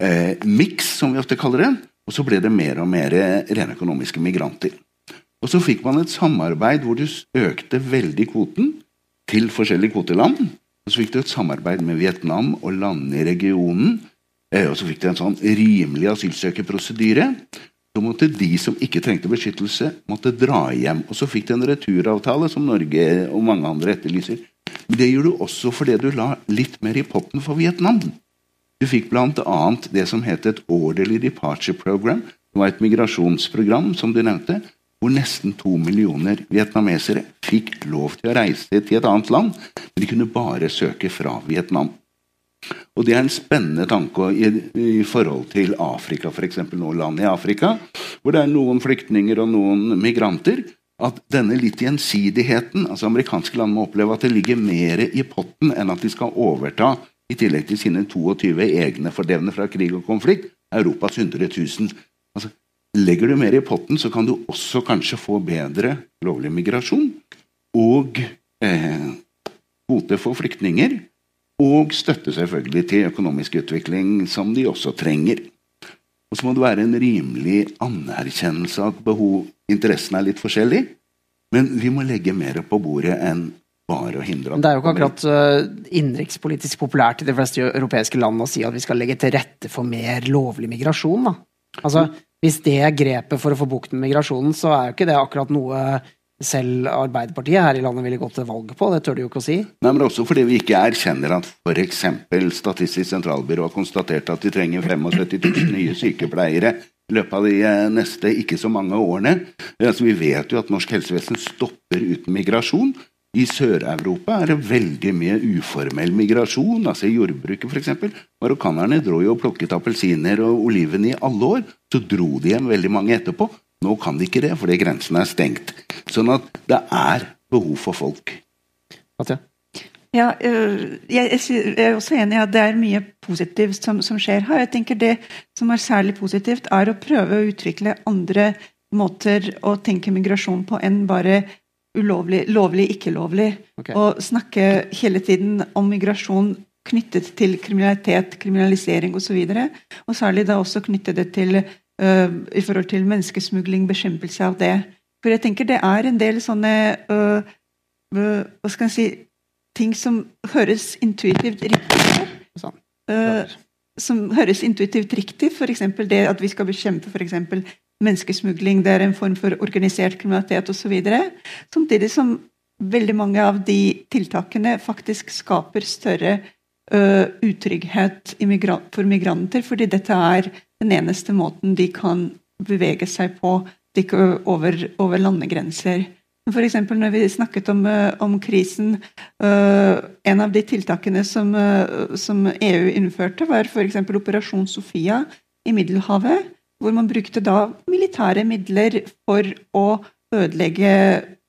eh, miks, som vi ofte kaller det. Og så ble det mer og mer rene økonomiske migranter. Og så fikk man et samarbeid hvor du økte veldig kvoten til forskjellige kvoteland. Og så fikk du et samarbeid med Vietnam og landene i regionen. Eh, og så fikk du en sånn rimelig asylsøkerprosedyre så måtte de som ikke trengte beskyttelse, måtte dra hjem. Og så fikk du en returavtale, som Norge og mange andre etterlyser. Men det gjorde du også fordi du la litt mer i potten for Vietnam. Du fikk bl.a. det som het et Orderly Departure Program. Det var et migrasjonsprogram, som du nevnte, hvor nesten to millioner vietnamesere fikk lov til å reise til et annet land, men de kunne bare søke fra Vietnam. Og Det er en spennende tanke i, i forhold til Afrika, f.eks. noen land i Afrika, hvor det er noen flyktninger og noen migranter. At denne litt gjensidigheten altså Amerikanske land må oppleve at det ligger mer i potten enn at de skal overta, i tillegg til sine 22 egne fordrevne fra krig og konflikt, Europas 100 000. Altså, legger du mer i potten, så kan du også kanskje få bedre lovlig migrasjon og eh, kvote for flyktninger og støtte selvfølgelig til økonomisk utvikling, som de også trenger. Og så må det være en rimelig anerkjennelse av at behov, interessen er litt forskjellig. Men vi må legge mer på bordet enn bare å hindre at Det er jo ikke akkurat uh, innenrikspolitisk populært i de fleste europeiske land å si at vi skal legge til rette for mer lovlig migrasjon. Da. Altså, Hvis det er grepet for å få bukt med migrasjonen, så er jo ikke det akkurat noe selv Arbeiderpartiet her i landet ville gått til valg på. Det tør de jo ikke å si. Nei, men også fordi vi ikke erkjenner at f.eks. Statistisk sentralbyrå har konstatert at de trenger 75 000 nye sykepleiere i løpet av de eh, neste ikke så mange årene. Altså, vi vet jo at norsk helsevesen stopper uten migrasjon. I Sør-Europa er det veldig mye uformell migrasjon. altså I jordbruket f.eks. Marokkanerne dro jo og plukket appelsiner og oliven i alle år. Så dro de hjem veldig mange etterpå. Nå kan de ikke det, fordi grensen er stengt. Sånn at det er behov for folk. Katja? Ja, øh, jeg er også enig i at det er mye positivt som, som, skjer her. Jeg tenker Det som er særlig positivt, er å prøve å utvikle andre måter å tenke migrasjon på enn bare ulovlig, lovlig, ikke lovlig. Okay. Og snakke hele tiden om migrasjon knyttet til kriminalitet, kriminalisering osv. Og, så og særlig da også knyttet det til uh, i forhold til menneskesmugling, bekjempelse av det. For jeg tenker det er en del sånne uh, uh, Hva skal jeg si Ting som høres intuitivt riktig ut. som høres intuitivt riktig, f.eks. det at vi skal bekjempe for menneskesmugling, det er en form for organisert kriminalitet osv. Samtidig som veldig mange av de tiltakene faktisk skaper større uh, utrygghet for migranter, fordi dette er den eneste måten de kan bevege seg på over, over landegrenser. F.eks. når vi snakket om, eh, om krisen uh, En av de tiltakene som, som EU innførte, var f.eks. Operasjon Sofia i Middelhavet. Hvor man brukte da militære midler for å ødelegge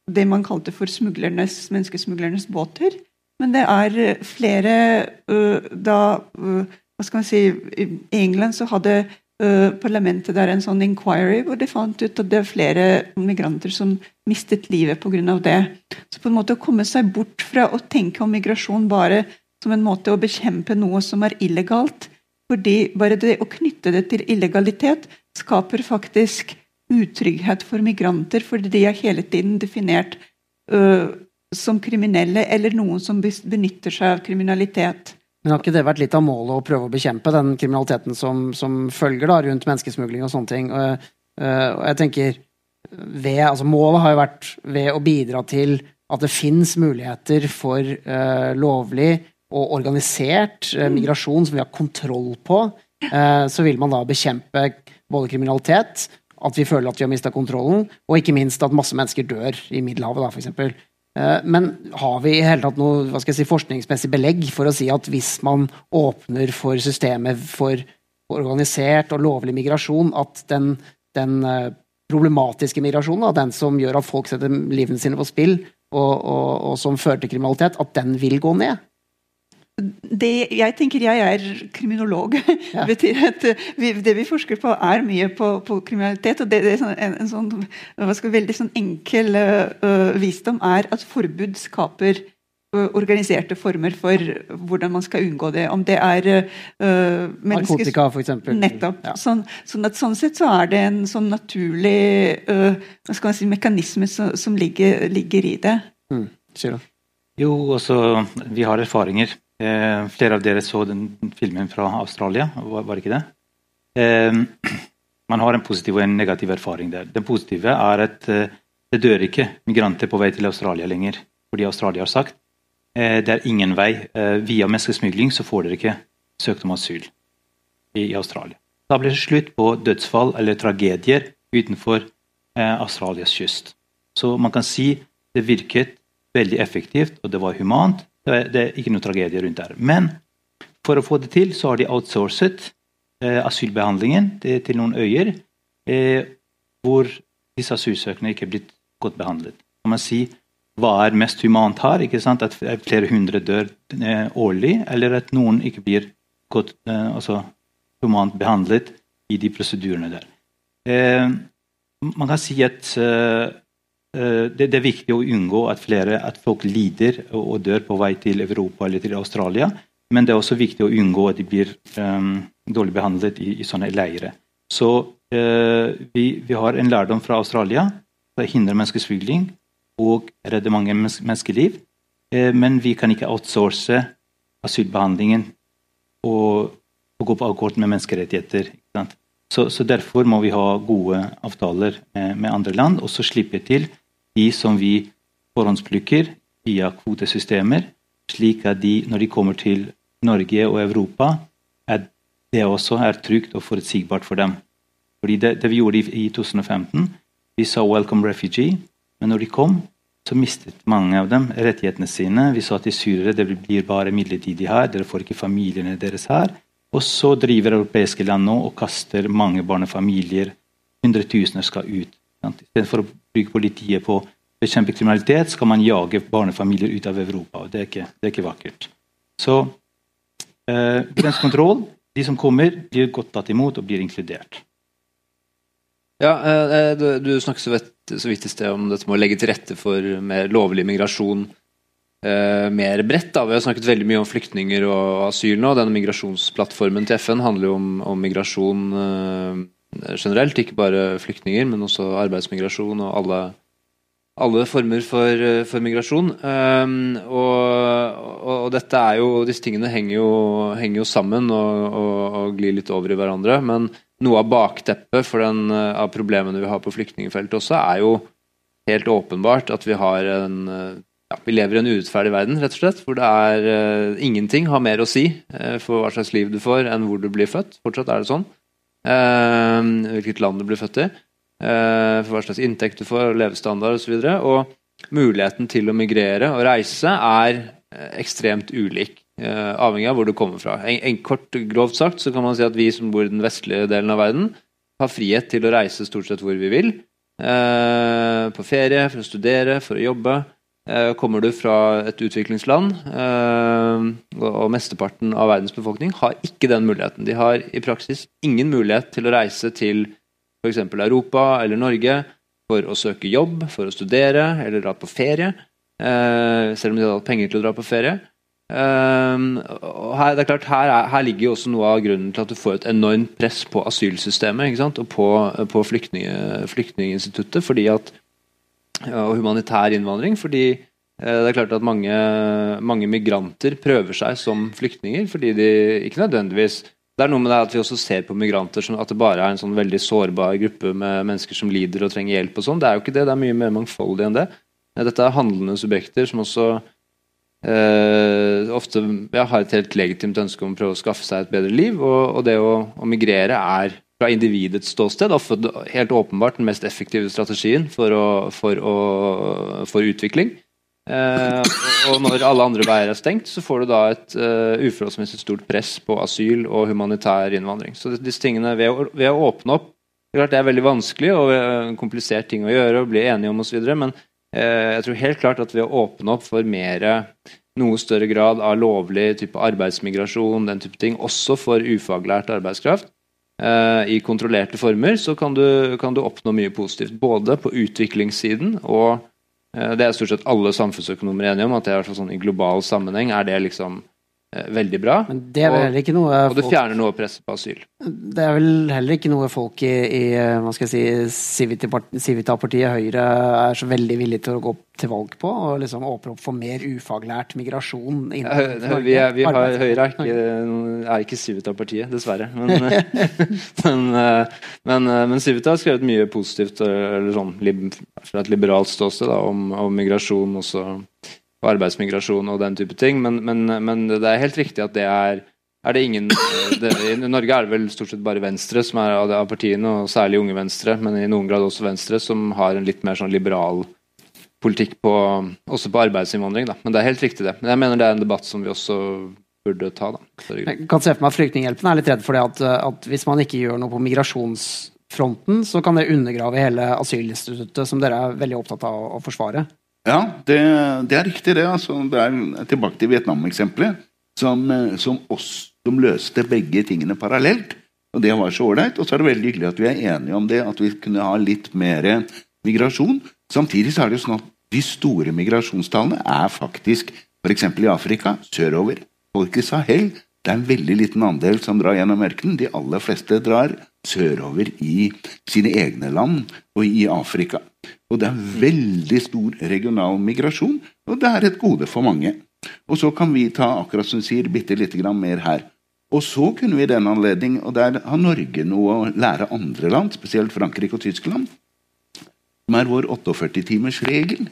det man kalte for smuglernes, menneskesmuglernes båter. Men det er flere da Hva skal man si I England så hadde parlamentet der en sånn inquiry hvor de fant ut at det er flere migranter som mistet livet pga. det. Så på en måte å komme seg bort fra å tenke om migrasjon bare som en måte å bekjempe noe som er illegalt. Fordi bare det å knytte det til illegalitet skaper faktisk utrygghet for migranter, fordi de er hele tiden definert uh, som kriminelle eller noen som benytter seg av kriminalitet. Men har ikke det vært litt av målet å prøve å bekjempe den kriminaliteten som, som følger da, rundt menneskesmugling og sånne ting? Og, uh, jeg tenker ved, altså Målet har jo vært ved å bidra til at det fins muligheter for uh, lovlig og organisert uh, migrasjon som vi har kontroll på. så vil man da bekjempe både kriminalitet, at vi føler at vi har mista kontrollen, og ikke minst at masse mennesker dør i Middelhavet, da, f.eks. Eh, men har vi i hele tatt noe hva skal jeg si, forskningsmessig belegg for å si at hvis man åpner for systemet for organisert og lovlig migrasjon, at den, den eh, problematiske migrasjonen, den som gjør at folk setter livene sine på spill, og, og, og som fører til kriminalitet, at den vil gå ned? Det, jeg tenker jeg er kriminolog. Ja. Det betyr at eh, vi, det vi forsker på, er mye på, på kriminalitet. og det, det er sånn, en, en sånn, skal, veldig sånn enkel uh, visdom er at forbud skaper uh, organiserte former for hvordan man skal unngå det. Om det er uh, Narkotika, f.eks. Nettopp. Ja. Sånn, sånn, at, sånn, sett så er det en sånn naturlig hva skal man si, mekanisme som, som ligger, ligger, i det. Mm. Jo, også vi har erfaringer Eh, flere av dere så den filmen fra Australia, var, var ikke det? Eh, man har en positiv og en negativ erfaring der. Den positive er at eh, det dør ikke migranter på vei til Australia lenger. Fordi Australia har sagt eh, det er ingen vei. Eh, via menneskesmugling så får dere ikke søkt om asyl i, i Australia. Da blir det slutt på dødsfall eller tragedier utenfor eh, Australias kyst. Så man kan si det virket veldig effektivt, og det var humant. Det er, ikke noe tragedie rundt der. Men for å få det til, så har de outsourcet eh, asylbehandlingen til, til, noen øyer eh, hvor disse asylsøkerne ikke er blitt godt behandlet. Kan man si hva er mest humant her? ikke sant? At flere hundre dør eh, årlig, eller at noen ikke blir godt eh, altså, humant behandlet i de prosedyrene der. Eh, man kan si at Eh, det, det, er viktig å unngå at, flere, at folk lider og, dør på vei til Europa eller til Australia. Men det er også viktig å unngå at de blir um, dårlig behandlet i, i, sånne leirer. Så uh, vi, vi, har en lærdom fra Australia. Det hindrer menneskesmugling og redder mange menneskeliv. Uh, men vi kan ikke outsource asylbehandlingen og, og gå på akkord med menneskerettigheter. Så, så, Derfor må vi ha gode avtaler med, med andre land, og så slippe til de som vi forhåndsplukker via kvotesystemer, slik at de, når de kommer til Norge og Europa, at det også er trygt og forutsigbart for dem. Fordi det, det vi gjorde i, i 2015, vi sa 'welcome refugee', men når de kom, så mistet mange av dem rettighetene sine. Vi sa til syrere det blir bare midlertidig her, dere får ikke familiene deres her. Og så driver europeiske land nå og kaster mange barnefamilier. Hundretusener skal ut. Istedenfor å bruke politiet på å bekjempe kriminalitet, skal man jage barnefamilier ut av Europa. og Det er ikke, det er ikke vakkert. Så eh, grensekontroll. De som kommer, blir godt tatt imot og blir inkludert. Ja, eh, du, du snakket så vidt, så vidt i sted om dette med å legge til rette for mer lovlig migrasjon eh, mer bredt. Da. Vi har snakket veldig mye om flyktninger og asyl nå. Denne migrasjonsplattformen til FN handler jo om, om migrasjon eh, generelt. Ikke bare flyktninger, men også arbeidsmigrasjon og alle, alle former for, for migrasjon. Um, og, og, dette er jo, disse tingene henger jo, henger jo sammen og, og, og, glir litt over i hverandre. Men noe av bakteppet for den, av problemene vi har på flyktningfeltet også, er jo helt åpenbart at vi har en ja, vi lever i en urettferdig verden, rett og slett, hvor det er uh, ingenting har mer å si uh, for hva slags liv du får, enn hvor du blir født. Fortsatt er det sånn. Eh, hvilket land du blir født i, eh, for hva slags inntekt du får, levestandard osv. Og, og muligheten til å migrere og reise er eh, ekstremt ulik. avhengig av hvor du kommer fra. En, en, kort, Grovt sagt så kan man si at vi som bor i den vestlige delen av verden, har frihet til å reise stort sett hvor vi vil. på ferie, for å studere, for å jobbe. Eh, kommer du fra et utviklingsland, eh, og mesteparten av verdens befolkning har ikke den muligheten. De har i praksis ingen mulighet til å reise til f.eks. Europa eller Norge for å søke jobb, for å studere eller dra på ferie. Eh, selv om de hadde hatt penger til å dra på ferie. Her, det er klart, her, er, her, ligger jo også noe av grunnen til at du får et enormt press på asylsystemet og på, på flyktning, flyktninginstituttet. fordi at og humanitær innvandring. fordi Eh, det er klart at mange, mange migranter prøver seg som flyktninger fordi de ikke nødvendigvis det er noe med det at vi også ser på migranter som at det bare er en sånn veldig sårbar gruppe med mennesker som lider og trenger hjelp. og sånn. Det er jo ikke det, det er mye mer mangfoldig enn det. Dette er handlende subjekter som også eh, ofte ja, har et helt legitimt ønske om å prøve å skaffe seg et bedre liv. Og, og det å, å, migrere er fra individets ståsted helt åpenbart den mest effektive strategien for, å, for, å, for utvikling. Eh, og når alle andre veier er stengt, så får du da et uh, uforholdsmessig stort press på asyl og humanitær innvandring. Så disse tingene, ved å, ved å åpne opp Det er klart det er veldig vanskelig og en komplisert ting å gjøre og bli enige om osv., men eh, jeg tror helt klart at ved å åpne opp for mer noe større grad av lovlig type arbeidsmigrasjon, den type ting, også for ufaglært arbeidskraft, i kontrollerte former, så kan du, kan du oppnå mye positivt. Både på utviklingssiden og Eh, det er stort sett alle samfunnsøkonomer enige om, at det er sånn i global sammenheng er det liksom eh, veldig bra. Men det er vel heller ikke noe og det fjerner noe av presset på asyl. Det er vel heller ikke noe folk i, i hva skal jeg si, Civita-partiet Høyre er så veldig villige til å gå til valg på, og liksom åpne opp for mer ufaglært migrasjon ja, vi er, vi har, Høyre er ikke, er ikke Civita-partiet, dessverre. Men, men, eh, men, eh, men, Civita har skrevet mye positivt sånn, fra et liberalt ståsted om, om, migrasjon også, og arbeidsmigrasjon og den type ting. Men, det er helt riktig at det er er det ingen eh, det, I Norge er det vel stort sett bare Venstre som er av, av partiene, og særlig Unge Venstre, men i noen grad også Venstre, som har en litt mer sånn liberal politikk på, også på arbeidsinnvandring. Da. Men det er helt riktig, det. Men jeg mener det er en debatt som vi også burde ta. Da. Jeg kan se for meg at Flyktninghjelpen er litt redd for det at, at, hvis man ikke gjør noe på migrasjonsfronten, så kan det undergrave hele asylinstituttet, som dere er veldig opptatt av å forsvare. Ja, det, det er riktig, det. Altså, det er tilbake til Vietnam-eksempelet, som, som, som løste begge tingene parallelt. Og det var så ålreit. Og så er det veldig hyggelig at vi er enige om det, at vi kunne ha litt mer migrasjon. Samtidig så er det jo sånn at de store migrasjonstallene er faktisk f.eks. i Afrika, sørover. Folk i Sahel. Det er en veldig liten andel som drar gjennom ørkenen. De aller fleste drar sørover i sine egne land og i Afrika. Og det er veldig stor regional migrasjon, og det er et gode for mange. Og så kan vi ta akkurat som sier, bitte lite grann mer her. Og så kunne vi i den anledning, og der har Norge noe å lære andre land, spesielt Frankrike og Tyskland, som er vår 48-timersregel.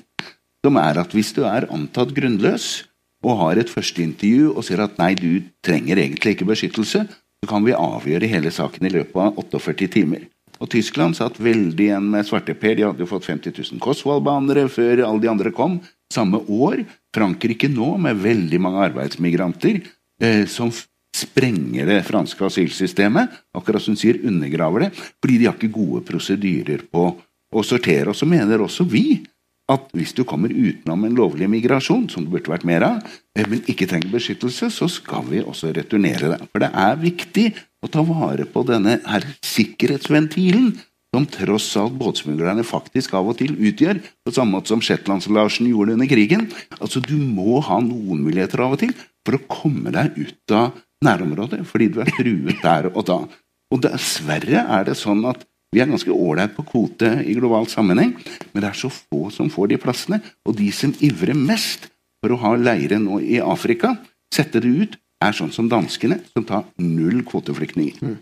Som er at hvis du er antatt grunnløs og har et førsteintervju og ser at nei, du trenger egentlig ikke beskyttelse, så kan vi avgjøre hele saken i løpet av 48 timer. Og Tyskland satt veldig igjen med svarteper. De hadde jo fått 50 000 Kosvold-banere før alle de andre kom. Samme år. Frankrike nå, med veldig mange arbeidsmigranter eh, som sprenger det franske asylsystemet. Akkurat som hun sier undergraver det. Fordi de har ikke gode prosedyrer på å sortere. Og så mener også vi at hvis du kommer utenom en lovlig migrasjon, som det burde vært mer av, eh, men ikke trenger beskyttelse, så skal vi også returnere deg. For det er viktig å ta vare på denne her sikkerhetsventilen som tross alt båtsmuglerne faktisk av og til utgjør, på samme måte som Shetlands-Larsen gjorde under krigen. Altså, Du må ha noen muligheter av og til for å komme deg ut av nærområdet, fordi du er truet der og da. Og dessverre er det sånn at vi er ganske ålreit på kvote i global sammenheng, men det er så få som får de plassene. Og de som ivrer mest for å ha leire nå i Afrika, sette det ut, er sånn som danskene, som tar null kvoteflyktninger. Mm.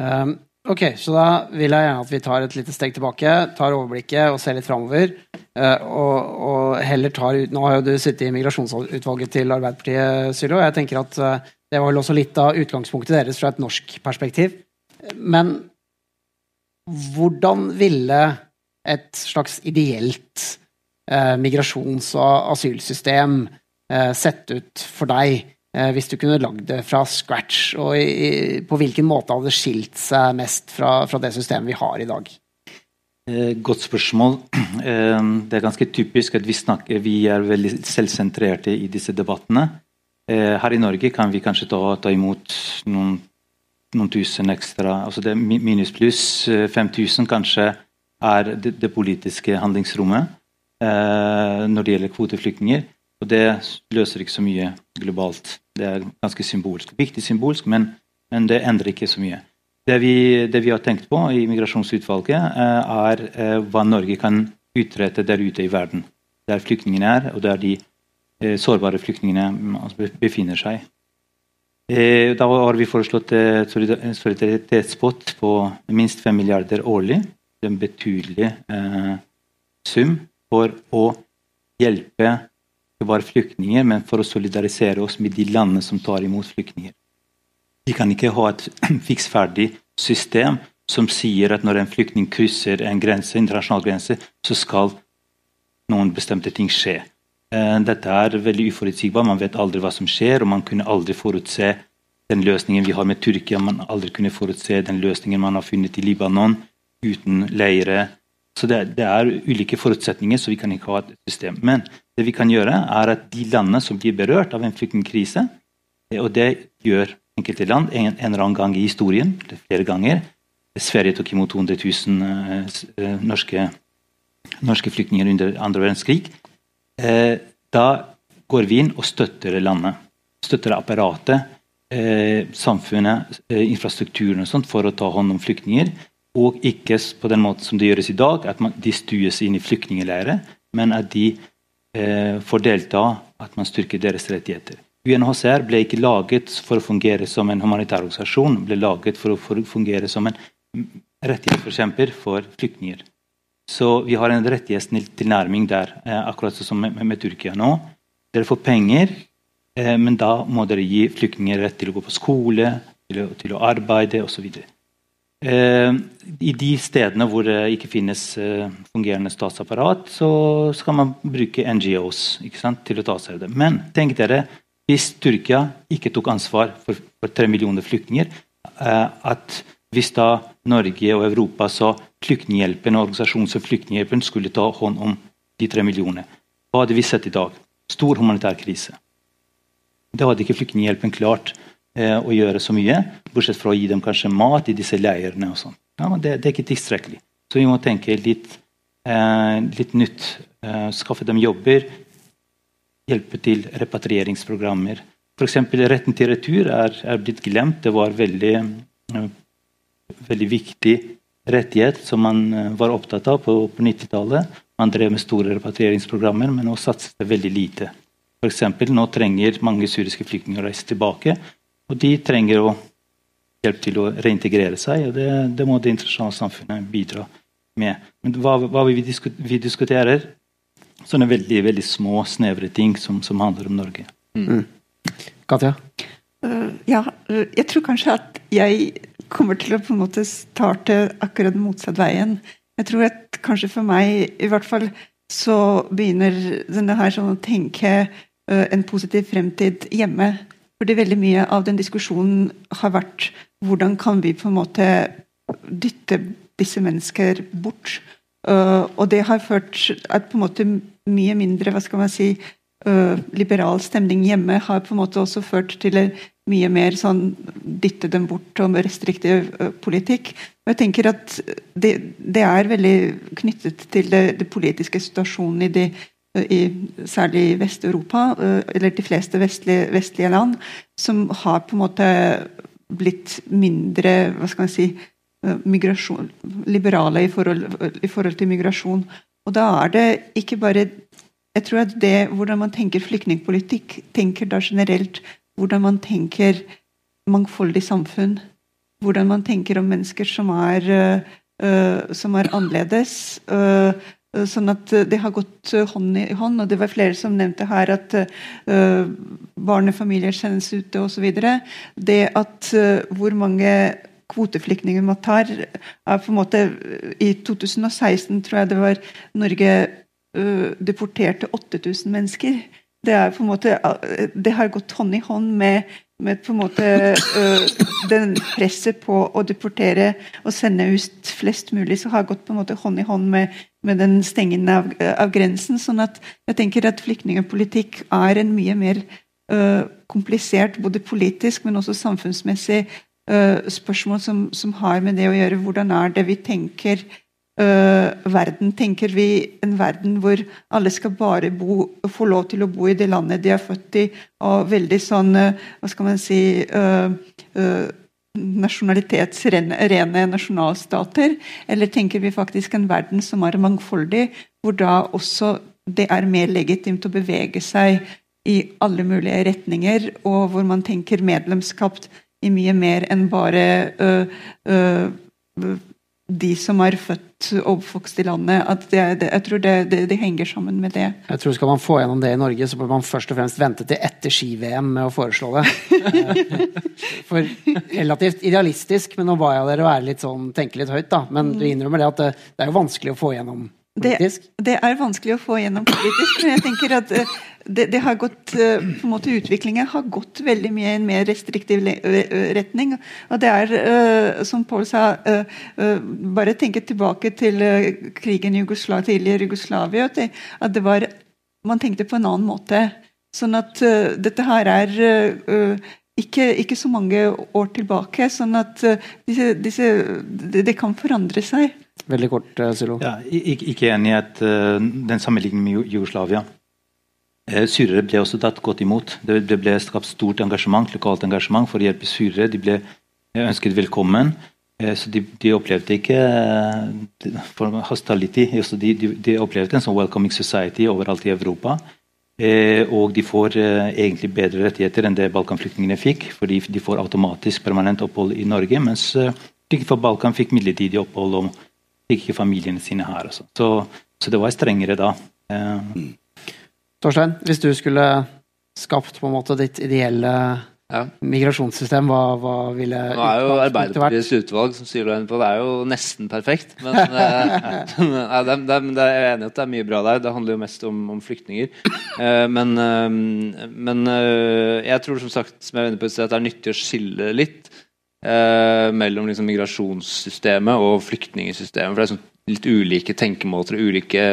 Um, ok, så da vil jeg gjerne at vi tar et lite steg tilbake, tar overblikket og ser litt framover. Uh, og, og, heller tar ut Nå har jo du sittet i migrasjonsutvalget til Arbeiderpartiet, Sylo, jeg tenker at uh, det var vel også litt av utgangspunktet deres fra et norsk perspektiv. Men hvordan ville et slags ideelt eh, migrasjons- og asylsystem eh, sett ut for deg eh, hvis du kunne lagd det fra scratch? Og i, på hvilken måte hadde det skilt seg mest fra, fra det systemet vi har i dag? Eh, godt spørsmål. Eh, det er ganske typisk at vi, snakker, vi er veldig selvsentrerte i disse debattene. Eh, her i Norge kan vi kanskje ta, ta imot noen noen tusen ekstra. altså det Minus pluss 5000 eh, kanskje er det, det politiske handlingsrommet eh, når det gjelder kvoteflyktninger. Og det løser ikke så mye globalt. Det er ganske symbolsk. Viktig symbolsk, men, men det endrer ikke så mye. Det vi, det vi, har tenkt på i Migrasjonsutvalget, eh, er eh, hva Norge kan utrette der ute i verden. der flyktningene er, og der de eh, sårbare flyktningene altså, befinner seg. Eh, da har vi foreslått eh, en solidaritetspott på minst 5 milliarder årlig. Det er en betydelig eh, sum for å hjelpe ikke bare flyktninger, men for å solidarisere oss med de landene som tar imot flyktninger. Vi kan ikke ha et fiksferdig system som sier at når en flyktning krysser en grense, internasjonal grense, så skal noen bestemte ting skje. Eh, dette er veldig uforutsigbart. Man vet aldri hva som skjer, og man kunne aldri forutse den løsningen vi har med Tyrkia. Man aldri kunne forutse den løsningen man har funnet i Libanon, uten leire. Så det, det er ulike forutsetninger, så vi kan ikke ha et system. Men det vi kan gjøre, er at de landene som blir berørt av en flyktningkrise, og det gjør enkelte land en, en eller annen gang i historien, flere ganger, Sverige tok imot 200 000 uh, norske, norske, flyktninger under andre verdenskrig. Uh, da går vi inn og støtter landet. Støtter apparatet, uh, samfunnet, infrastrukturen og sånt for å ta hånd om flyktninger. Og ikke på den måten som det gjøres i dag, at man, de stues inn i flyktningleirer, men at de får delta, at man styrker deres rettigheter. UNHCR ble ikke laget for å fungere som en humanitær organisasjon, ble laget for å fungere som en rettighetsforkjemper for flyktninger. Så vi har en rettighetstilnærming der, eh, akkurat som med, med, Tyrkia nå. Dere får penger, eh, men da må dere gi flyktninger rett til å gå på skole, til å, til å arbeide osv. Eh, I de stedene hvor det ikke finnes fungerende statsapparat, så skal man bruke NGOs til å ta seg av det. Men tenk dere, hvis Tyrkia ikke tok ansvar for, for tre millioner flyktninger, at hvis da Norge og Europa sa Flyktninghjelpen og organisasjonen som Flyktninghjelpen skulle ta hånd om de tre millionene. Hva hadde vi sett i dag? Stor humanitær krise. Da hadde ikke Flyktninghjelpen klart eh, å gjøre så mye, bortsett fra å gi dem kanskje mat i disse leirene. og sånn. Ja, det, det, er ikke tilstrekkelig. Så vi må tenke litt, eh, litt nytt. Eh, skaffe dem jobber. Hjelpe til repatrieringsprogrammer. F.eks. retten til retur er, er, blitt glemt. Det var veldig eh, veldig viktig rettighet som man eh, var opptatt av på, på 90-tallet. Man drev med store repatrieringsprogrammer, men nå satses det veldig lite. For eksempel, nå trenger mange syriske flyktninger å reise tilbake. Og de trenger å hjelp til å reintegrere seg, og det, det må det internasjonale samfunnet bidra med. Men hva, hva vi, vi, diskuterer, sånne veldig, veldig små, snevre ting som, som handler om Norge. Mm. Katja? Uh, ja, uh, jeg tror kanskje at jeg kommer til å på en måte starte akkurat motsatt veien. Jeg tror at kanskje for meg, i hvert fall, så begynner denne her sånn å tenke uh, en positiv fremtid hjemme. Fordi veldig mye av den diskusjonen har vært hvordan kan vi på en måte dytte disse mennesker bort. Uh, og det har ført at på en måte mye mindre hva skal man si, uh, liberal stemning hjemme har på en måte også ført til mye mer sånn dytte dem bort om restriktiv politikk. Og jeg tenker at det, det er veldig knyttet til det, det politiske situasjonen i de i, særlig i Vest-Europa, eller de fleste vestlige, vestlige, land, som har på en måte blitt mindre hva skal man si, liberale i forhold, i forhold til migrasjon. Og da er det ikke bare jeg tror at det, Hvordan man tenker flyktningpolitikk, tenker da generelt hvordan man tenker mangfoldig samfunn. Hvordan man tenker om mennesker som er, uh, som er annerledes. Uh, sånn at det har gått hånd i hånd. og Det var flere som nevnte her at uh, barnefamilier sendes ute osv. Det at hvor mange kvoteflyktninger man tar er på en måte I 2016 tror jeg det var Norge uh, deporterte 8000 mennesker. Det, er på en måte, det har gått hånd i hånd med, med på en måte uh, den presset på å deportere og sende ut flest mulig, så har gått på en måte hånd i hånd med, med den stengingen av, av, grensen. sånn at jeg tenker at flyktningpolitikk er en mye mer uh, komplisert, både politisk, men også samfunnsmessig uh, spørsmål som, som, har med det å gjøre. Hvordan er det vi tenker uh, verden. Tenker vi en verden hvor alle skal bare bo, få lov til å bo i det landet de er født i, og veldig sånn uh, Hva skal man si uh, nasjonalitetsrene nasjonalstater? Eller tenker vi faktisk en verden som er mangfoldig, hvor da også det er mer legitimt å bevege seg i alle mulige retninger, og hvor man tenker medlemskap i mye mer enn bare øh, øh, de som er født og oppvokst i landet. at det, det, Jeg tror det, det, henger sammen med det. Jeg tror Skal man få gjennom det i Norge, så bør man først og fremst vente til etter ski-VM med å foreslå det. For relativt idealistisk, men nå ba jeg dere være litt sånn, tenke litt høyt, da. Men du innrømmer det at det, det er jo vanskelig å få gjennom politisk? Det, det, er vanskelig å få gjennom politisk, men jeg tenker at eh, det, det har gått eh, på en måte Utviklingen har gått veldig mye i en mer restriktiv retning. Og det er, som Paul sa, bare tenke tilbake til krigen i Jugoslavia, tidligere Jugoslavia. At det var Man tenkte på en annen måte. Sånn at dette her er ikke, ikke, så mange år tilbake. Sånn at disse, disse, det, det kan forandre seg. Veldig kort, Silo. Ja, ikke, enig i at den sammenligningen med Jugoslavia. Uh, syrere ble også tatt godt imot. Det, det, ble skapt stort engasjement, lokalt engasjement for å hjelpe syrere. De ble ønsket velkommen. Uh, så de, de, opplevde ikke hostility. De, de, de, opplevde en sånn welcoming society overalt i Europa. og de får egentlig bedre rettigheter enn det balkanflyktningene fikk. fordi de får automatisk permanent opphold i Norge, mens de fra Balkan fikk midlertidig opphold. og fikk ikke familiene sine her. Altså. Så, så, det var strengere da. Eh. Torstein, hvis du skulle skapt på en måte ditt ideelle ja. migrasjonssystem, hva, hva ville Nå er jo Arbeiderpartiets utvalg som sier det, det er jo nesten perfekt. Men, nei, det, det, det, jeg er enig at det er mye bra der. Det handler jo mest om, om flyktninger. Eh, men, eh, men eh, jeg tror som sagt som jeg var inne på, at det er nyttig å skille litt mellom liksom migrasjonssystemet og flyktningsystemet. For det er sånn litt ulike tenkemåter og ulike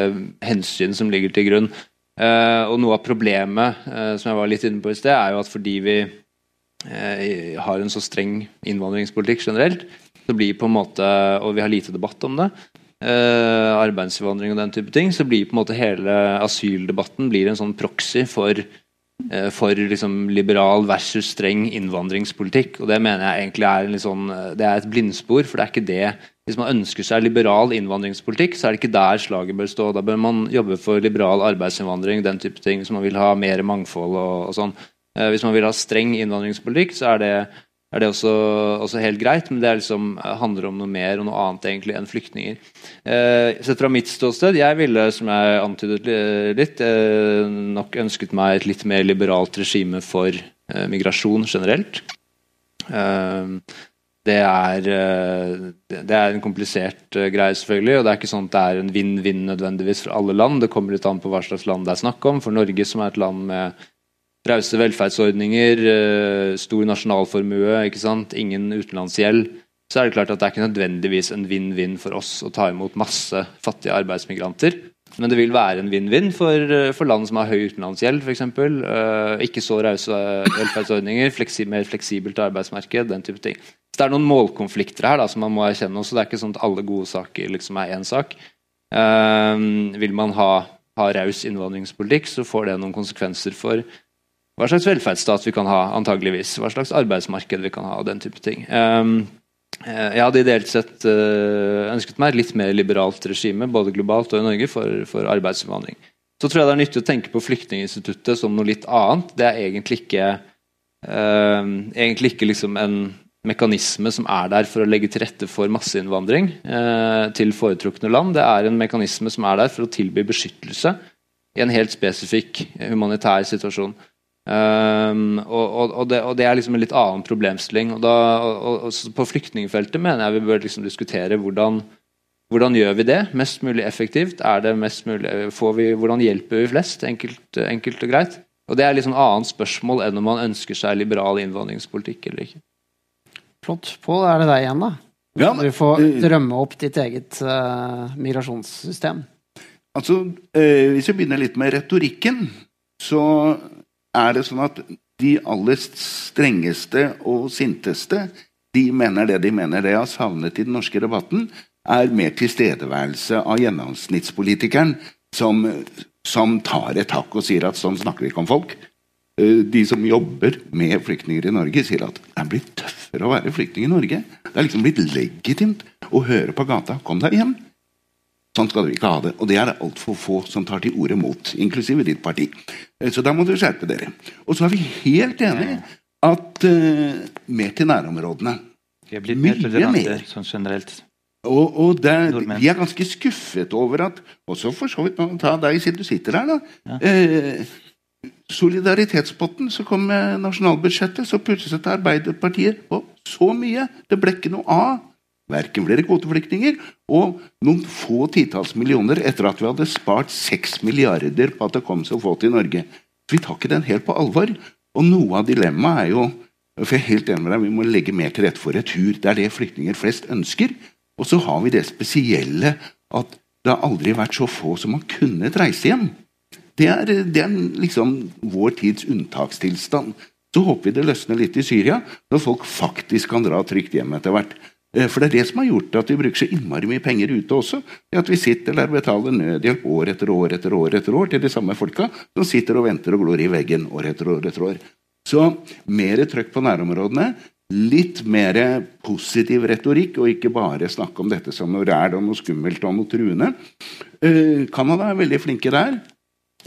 hensyn som ligger til grunn. Eh, og noe av problemet uh, som jeg var litt inne på i sted, er jo at fordi vi uh, har en så streng innvandringspolitikk generelt, så blir på en måte, og vi har lite debatt om det, arbeidsinnvandring og den type ting, så blir på en måte hele asyldebatten blir en sånn proxy for for liksom liberal versus streng innvandringspolitikk. og Det mener jeg egentlig er, sånn, eh, det er et blindspor. for det er ikke det Hvis man ønsker seg liberal innvandringspolitikk, så er det ikke der slaget bør stå. Da bør man jobbe for liberal arbeidsinnvandring, den type ting, hvis man vil ha mer mangfold. og, og sånn. Eh, hvis man vil ha streng innvandringspolitikk, så er det er det også, også, helt greit, men det liksom, handler om noe mer og noe annet egentlig enn flyktninger. Eh, sett fra mitt ståsted, jeg ville, som jeg antydet litt, eh, nok ønsket meg et litt mer liberalt regime for eh, migrasjon generelt. Eh, det er, eh, det er, en komplisert greie, selvfølgelig, og det er ikke sånn at det er en vinn-vinn nødvendigvis for alle land. Det kommer litt an på hva slags land det er snakk om. For Norge, som er et land med Rause velferdsordninger, eh, stor nasjonalformue, ikke sant? ingen utenlandsgjeld. Så er det klart at det er ikke nødvendigvis en vinn-vinn for oss å ta imot masse fattige arbeidsmigranter. Men det vil være en vinn-vinn for, eh, for, land som har høy utenlandsgjeld, f.eks. Uh, ikke så rause velferdsordninger, fleksi, mer fleksibelt arbeidsmarked, den type ting. Så det er noen målkonflikter her da, som man må erkjenne også. Det er ikke sånn at alle gode saker liksom er én sak. Um, vil man ha, ha raus innvandringspolitikk, så får det noen konsekvenser for hva slags velferdsstat vi kan ha, antageligvis. Hva slags arbeidsmarked vi kan ha, og den type ting. Um, jeg hadde ideelt sett uh, ønsket meg et litt mer liberalt regime, både globalt og i Norge, for, for arbeidsinnvandring. Så tror jeg det er nyttig å tenke på Flyktninginstituttet som noe litt annet. Det er egentlig ikke, uh, egentlig ikke liksom en mekanisme som er der for å legge til rette for masseinnvandring eh, til foretrukne land. Det er en mekanisme som er der for å tilby beskyttelse i en helt spesifikk humanitær situasjon. Um, og, og, det, og, det, er liksom en litt annen problemstilling. Og da, og, på flyktningfeltet mener jeg vi bør liksom diskutere hvordan, hvordan gjør vi det mest mulig effektivt. Er det mest mulig, får vi, hvordan hjelper vi flest, enkelt, enkelt og greit? Og Det er litt sånn annet spørsmål enn om man ønsker seg liberal innvandringspolitikk eller ikke. Flott. Pål, er det deg igjen, da? Ja, du får drømme opp ditt eget uh, migrasjonssystem. Altså, uh, Hvis vi begynner litt med retorikken, så er det sånn at de aller strengeste og sinteste de mener det de mener. Det jeg har savnet i den norske debatten, er mer tilstedeværelse av gjennomsnittspolitikeren som, som tar et hakk og sier at sånn snakker vi ikke om folk. Eh, de som jobber med flyktninger i Norge, sier at det er blitt tøffere å være flyktning i Norge. Det er liksom blitt legitimt å høre på gata 'kom deg hjem'. Sånn skal vi ikke ha det. Og det er det altfor få som tar til orde mot, inklusive ditt parti. Eh, Så da må dere skjerpe dere. Og så er vi helt enige at uh, mer til nærområdene. Vi er blitt mer til tolerante sånn generelt. Og, og det, vi er ganske skuffet over at Også for så vidt ta deg siden du sitter her, da. Ja. Eh, solidaritetspotten, så kom nasjonalbudsjettet, så plutselig til Arbeiderpartiet på så mye. Det ble ikke noe av. Verken flere kvoteflyktninger og noen få titalls millioner etter at vi hadde spart seks milliarder på at det kom så få til Norge. Vi tar ikke den helt på alvor. Og noe av dilemmaet er jo for jeg er helt enig med deg, Vi må legge mer til rette for retur. Det er det flyktninger flest ønsker. Og så har vi det spesielle at det har aldri vært så få som har kunnet reise hjem. Det er, det er liksom vår tids unntakstilstand. Så håper vi det løsner litt i Syria, når folk faktisk kan dra trygt hjem etter hvert. Eh, For det er det som har gjort at vi bruker så innmari mye penger ute også. Det At vi sitter der og betaler nødhjelp år etter år etter år etter år til de samme folka som sitter og venter og glor i veggen år etter år etter år. Så mer trøkk på nærområdene. Litt mer positiv retorikk, og ikke bare snakke om dette som noe ræl og noe skummelt og noe truende. Eh, Canada er veldig flinke der.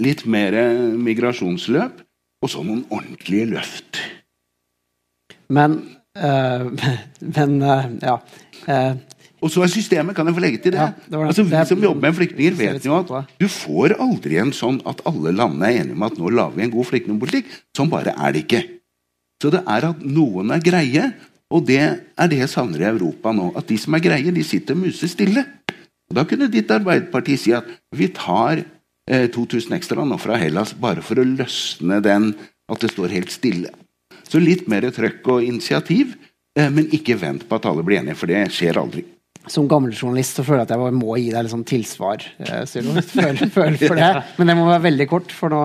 Litt mer migrasjonsløp. Og så noen ordentlige løft. Men, øh, men øh, ja. Eh, Og så er systemet, kan jeg få legge til det? Ja, det det. altså, vi som jobber med flyktninger, vet jo at du får aldri en sånn at alle landene er enige om at nå lager vi en god flyktningpolitikk. Sånn bare er det ikke. Så det er at noen er greie, og det er det jeg savner i Europa nå. At de som er greie, de sitter musestille. Og Da kunne ditt Arbeiderparti si at vi tar 2000 ekstra nå fra Hellas bare for å løsne den, at det står helt stille. Så litt mer trøkk og initiativ, eh, men ikke vent på at alle blir enige, for det skjer aldri. som gammel journalist så føler jeg at jeg må gi deg litt sånn tilsvar. Føl, føler, føler for det. Men det må være veldig kort, for nå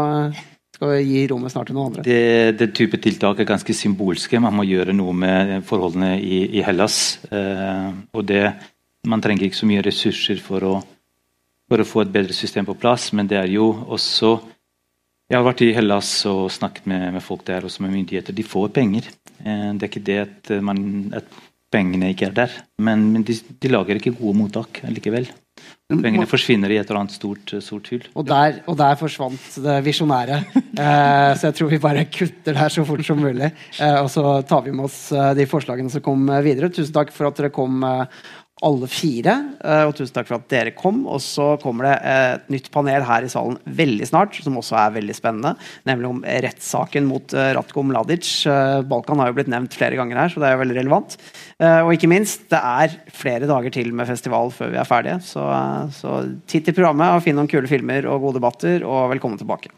skal vi gi rommet snart til noen andre. Det, det type tiltak er ganske symbolske. Man må gjøre noe med forholdene i, i Hellas. Eh, og det, man trenger ikke så mye ressurser for å, for å få et bedre system på plass, men det er jo også Jeg har vært i Hellas og snakket med, med folk der, også med myndigheter. De får penger. Eh, det er ikke det at, man, at pengene ikke er der, men, men de, de lager ikke gode mottak likevel. Pengene forsvinner i et eller annet stort, stort hull. Og der, og der forsvant det visjonære. Eh, så jeg tror vi bare kutter der så fort som mulig. Eh, og så tar vi med oss eh, de forslagene som kom eh, videre. Tusen takk for at dere kom, eh, alle fire. Eh, og tusen takk for at dere kom. Og så kommer det eh, et nytt panel her i salen veldig snart, som også er veldig spennende. Nemlig om rettssaken mot eh, Ratko Mladic. Eh, Balkan har jo blitt nevnt flere ganger her, så det er jo veldig relevant. Eh, og ikke minst, det er flere dager til med festival før vi er ferdige. Så, eh, så titt i programmet og finn noen kule filmer og gode debatter, og velkommen tilbake.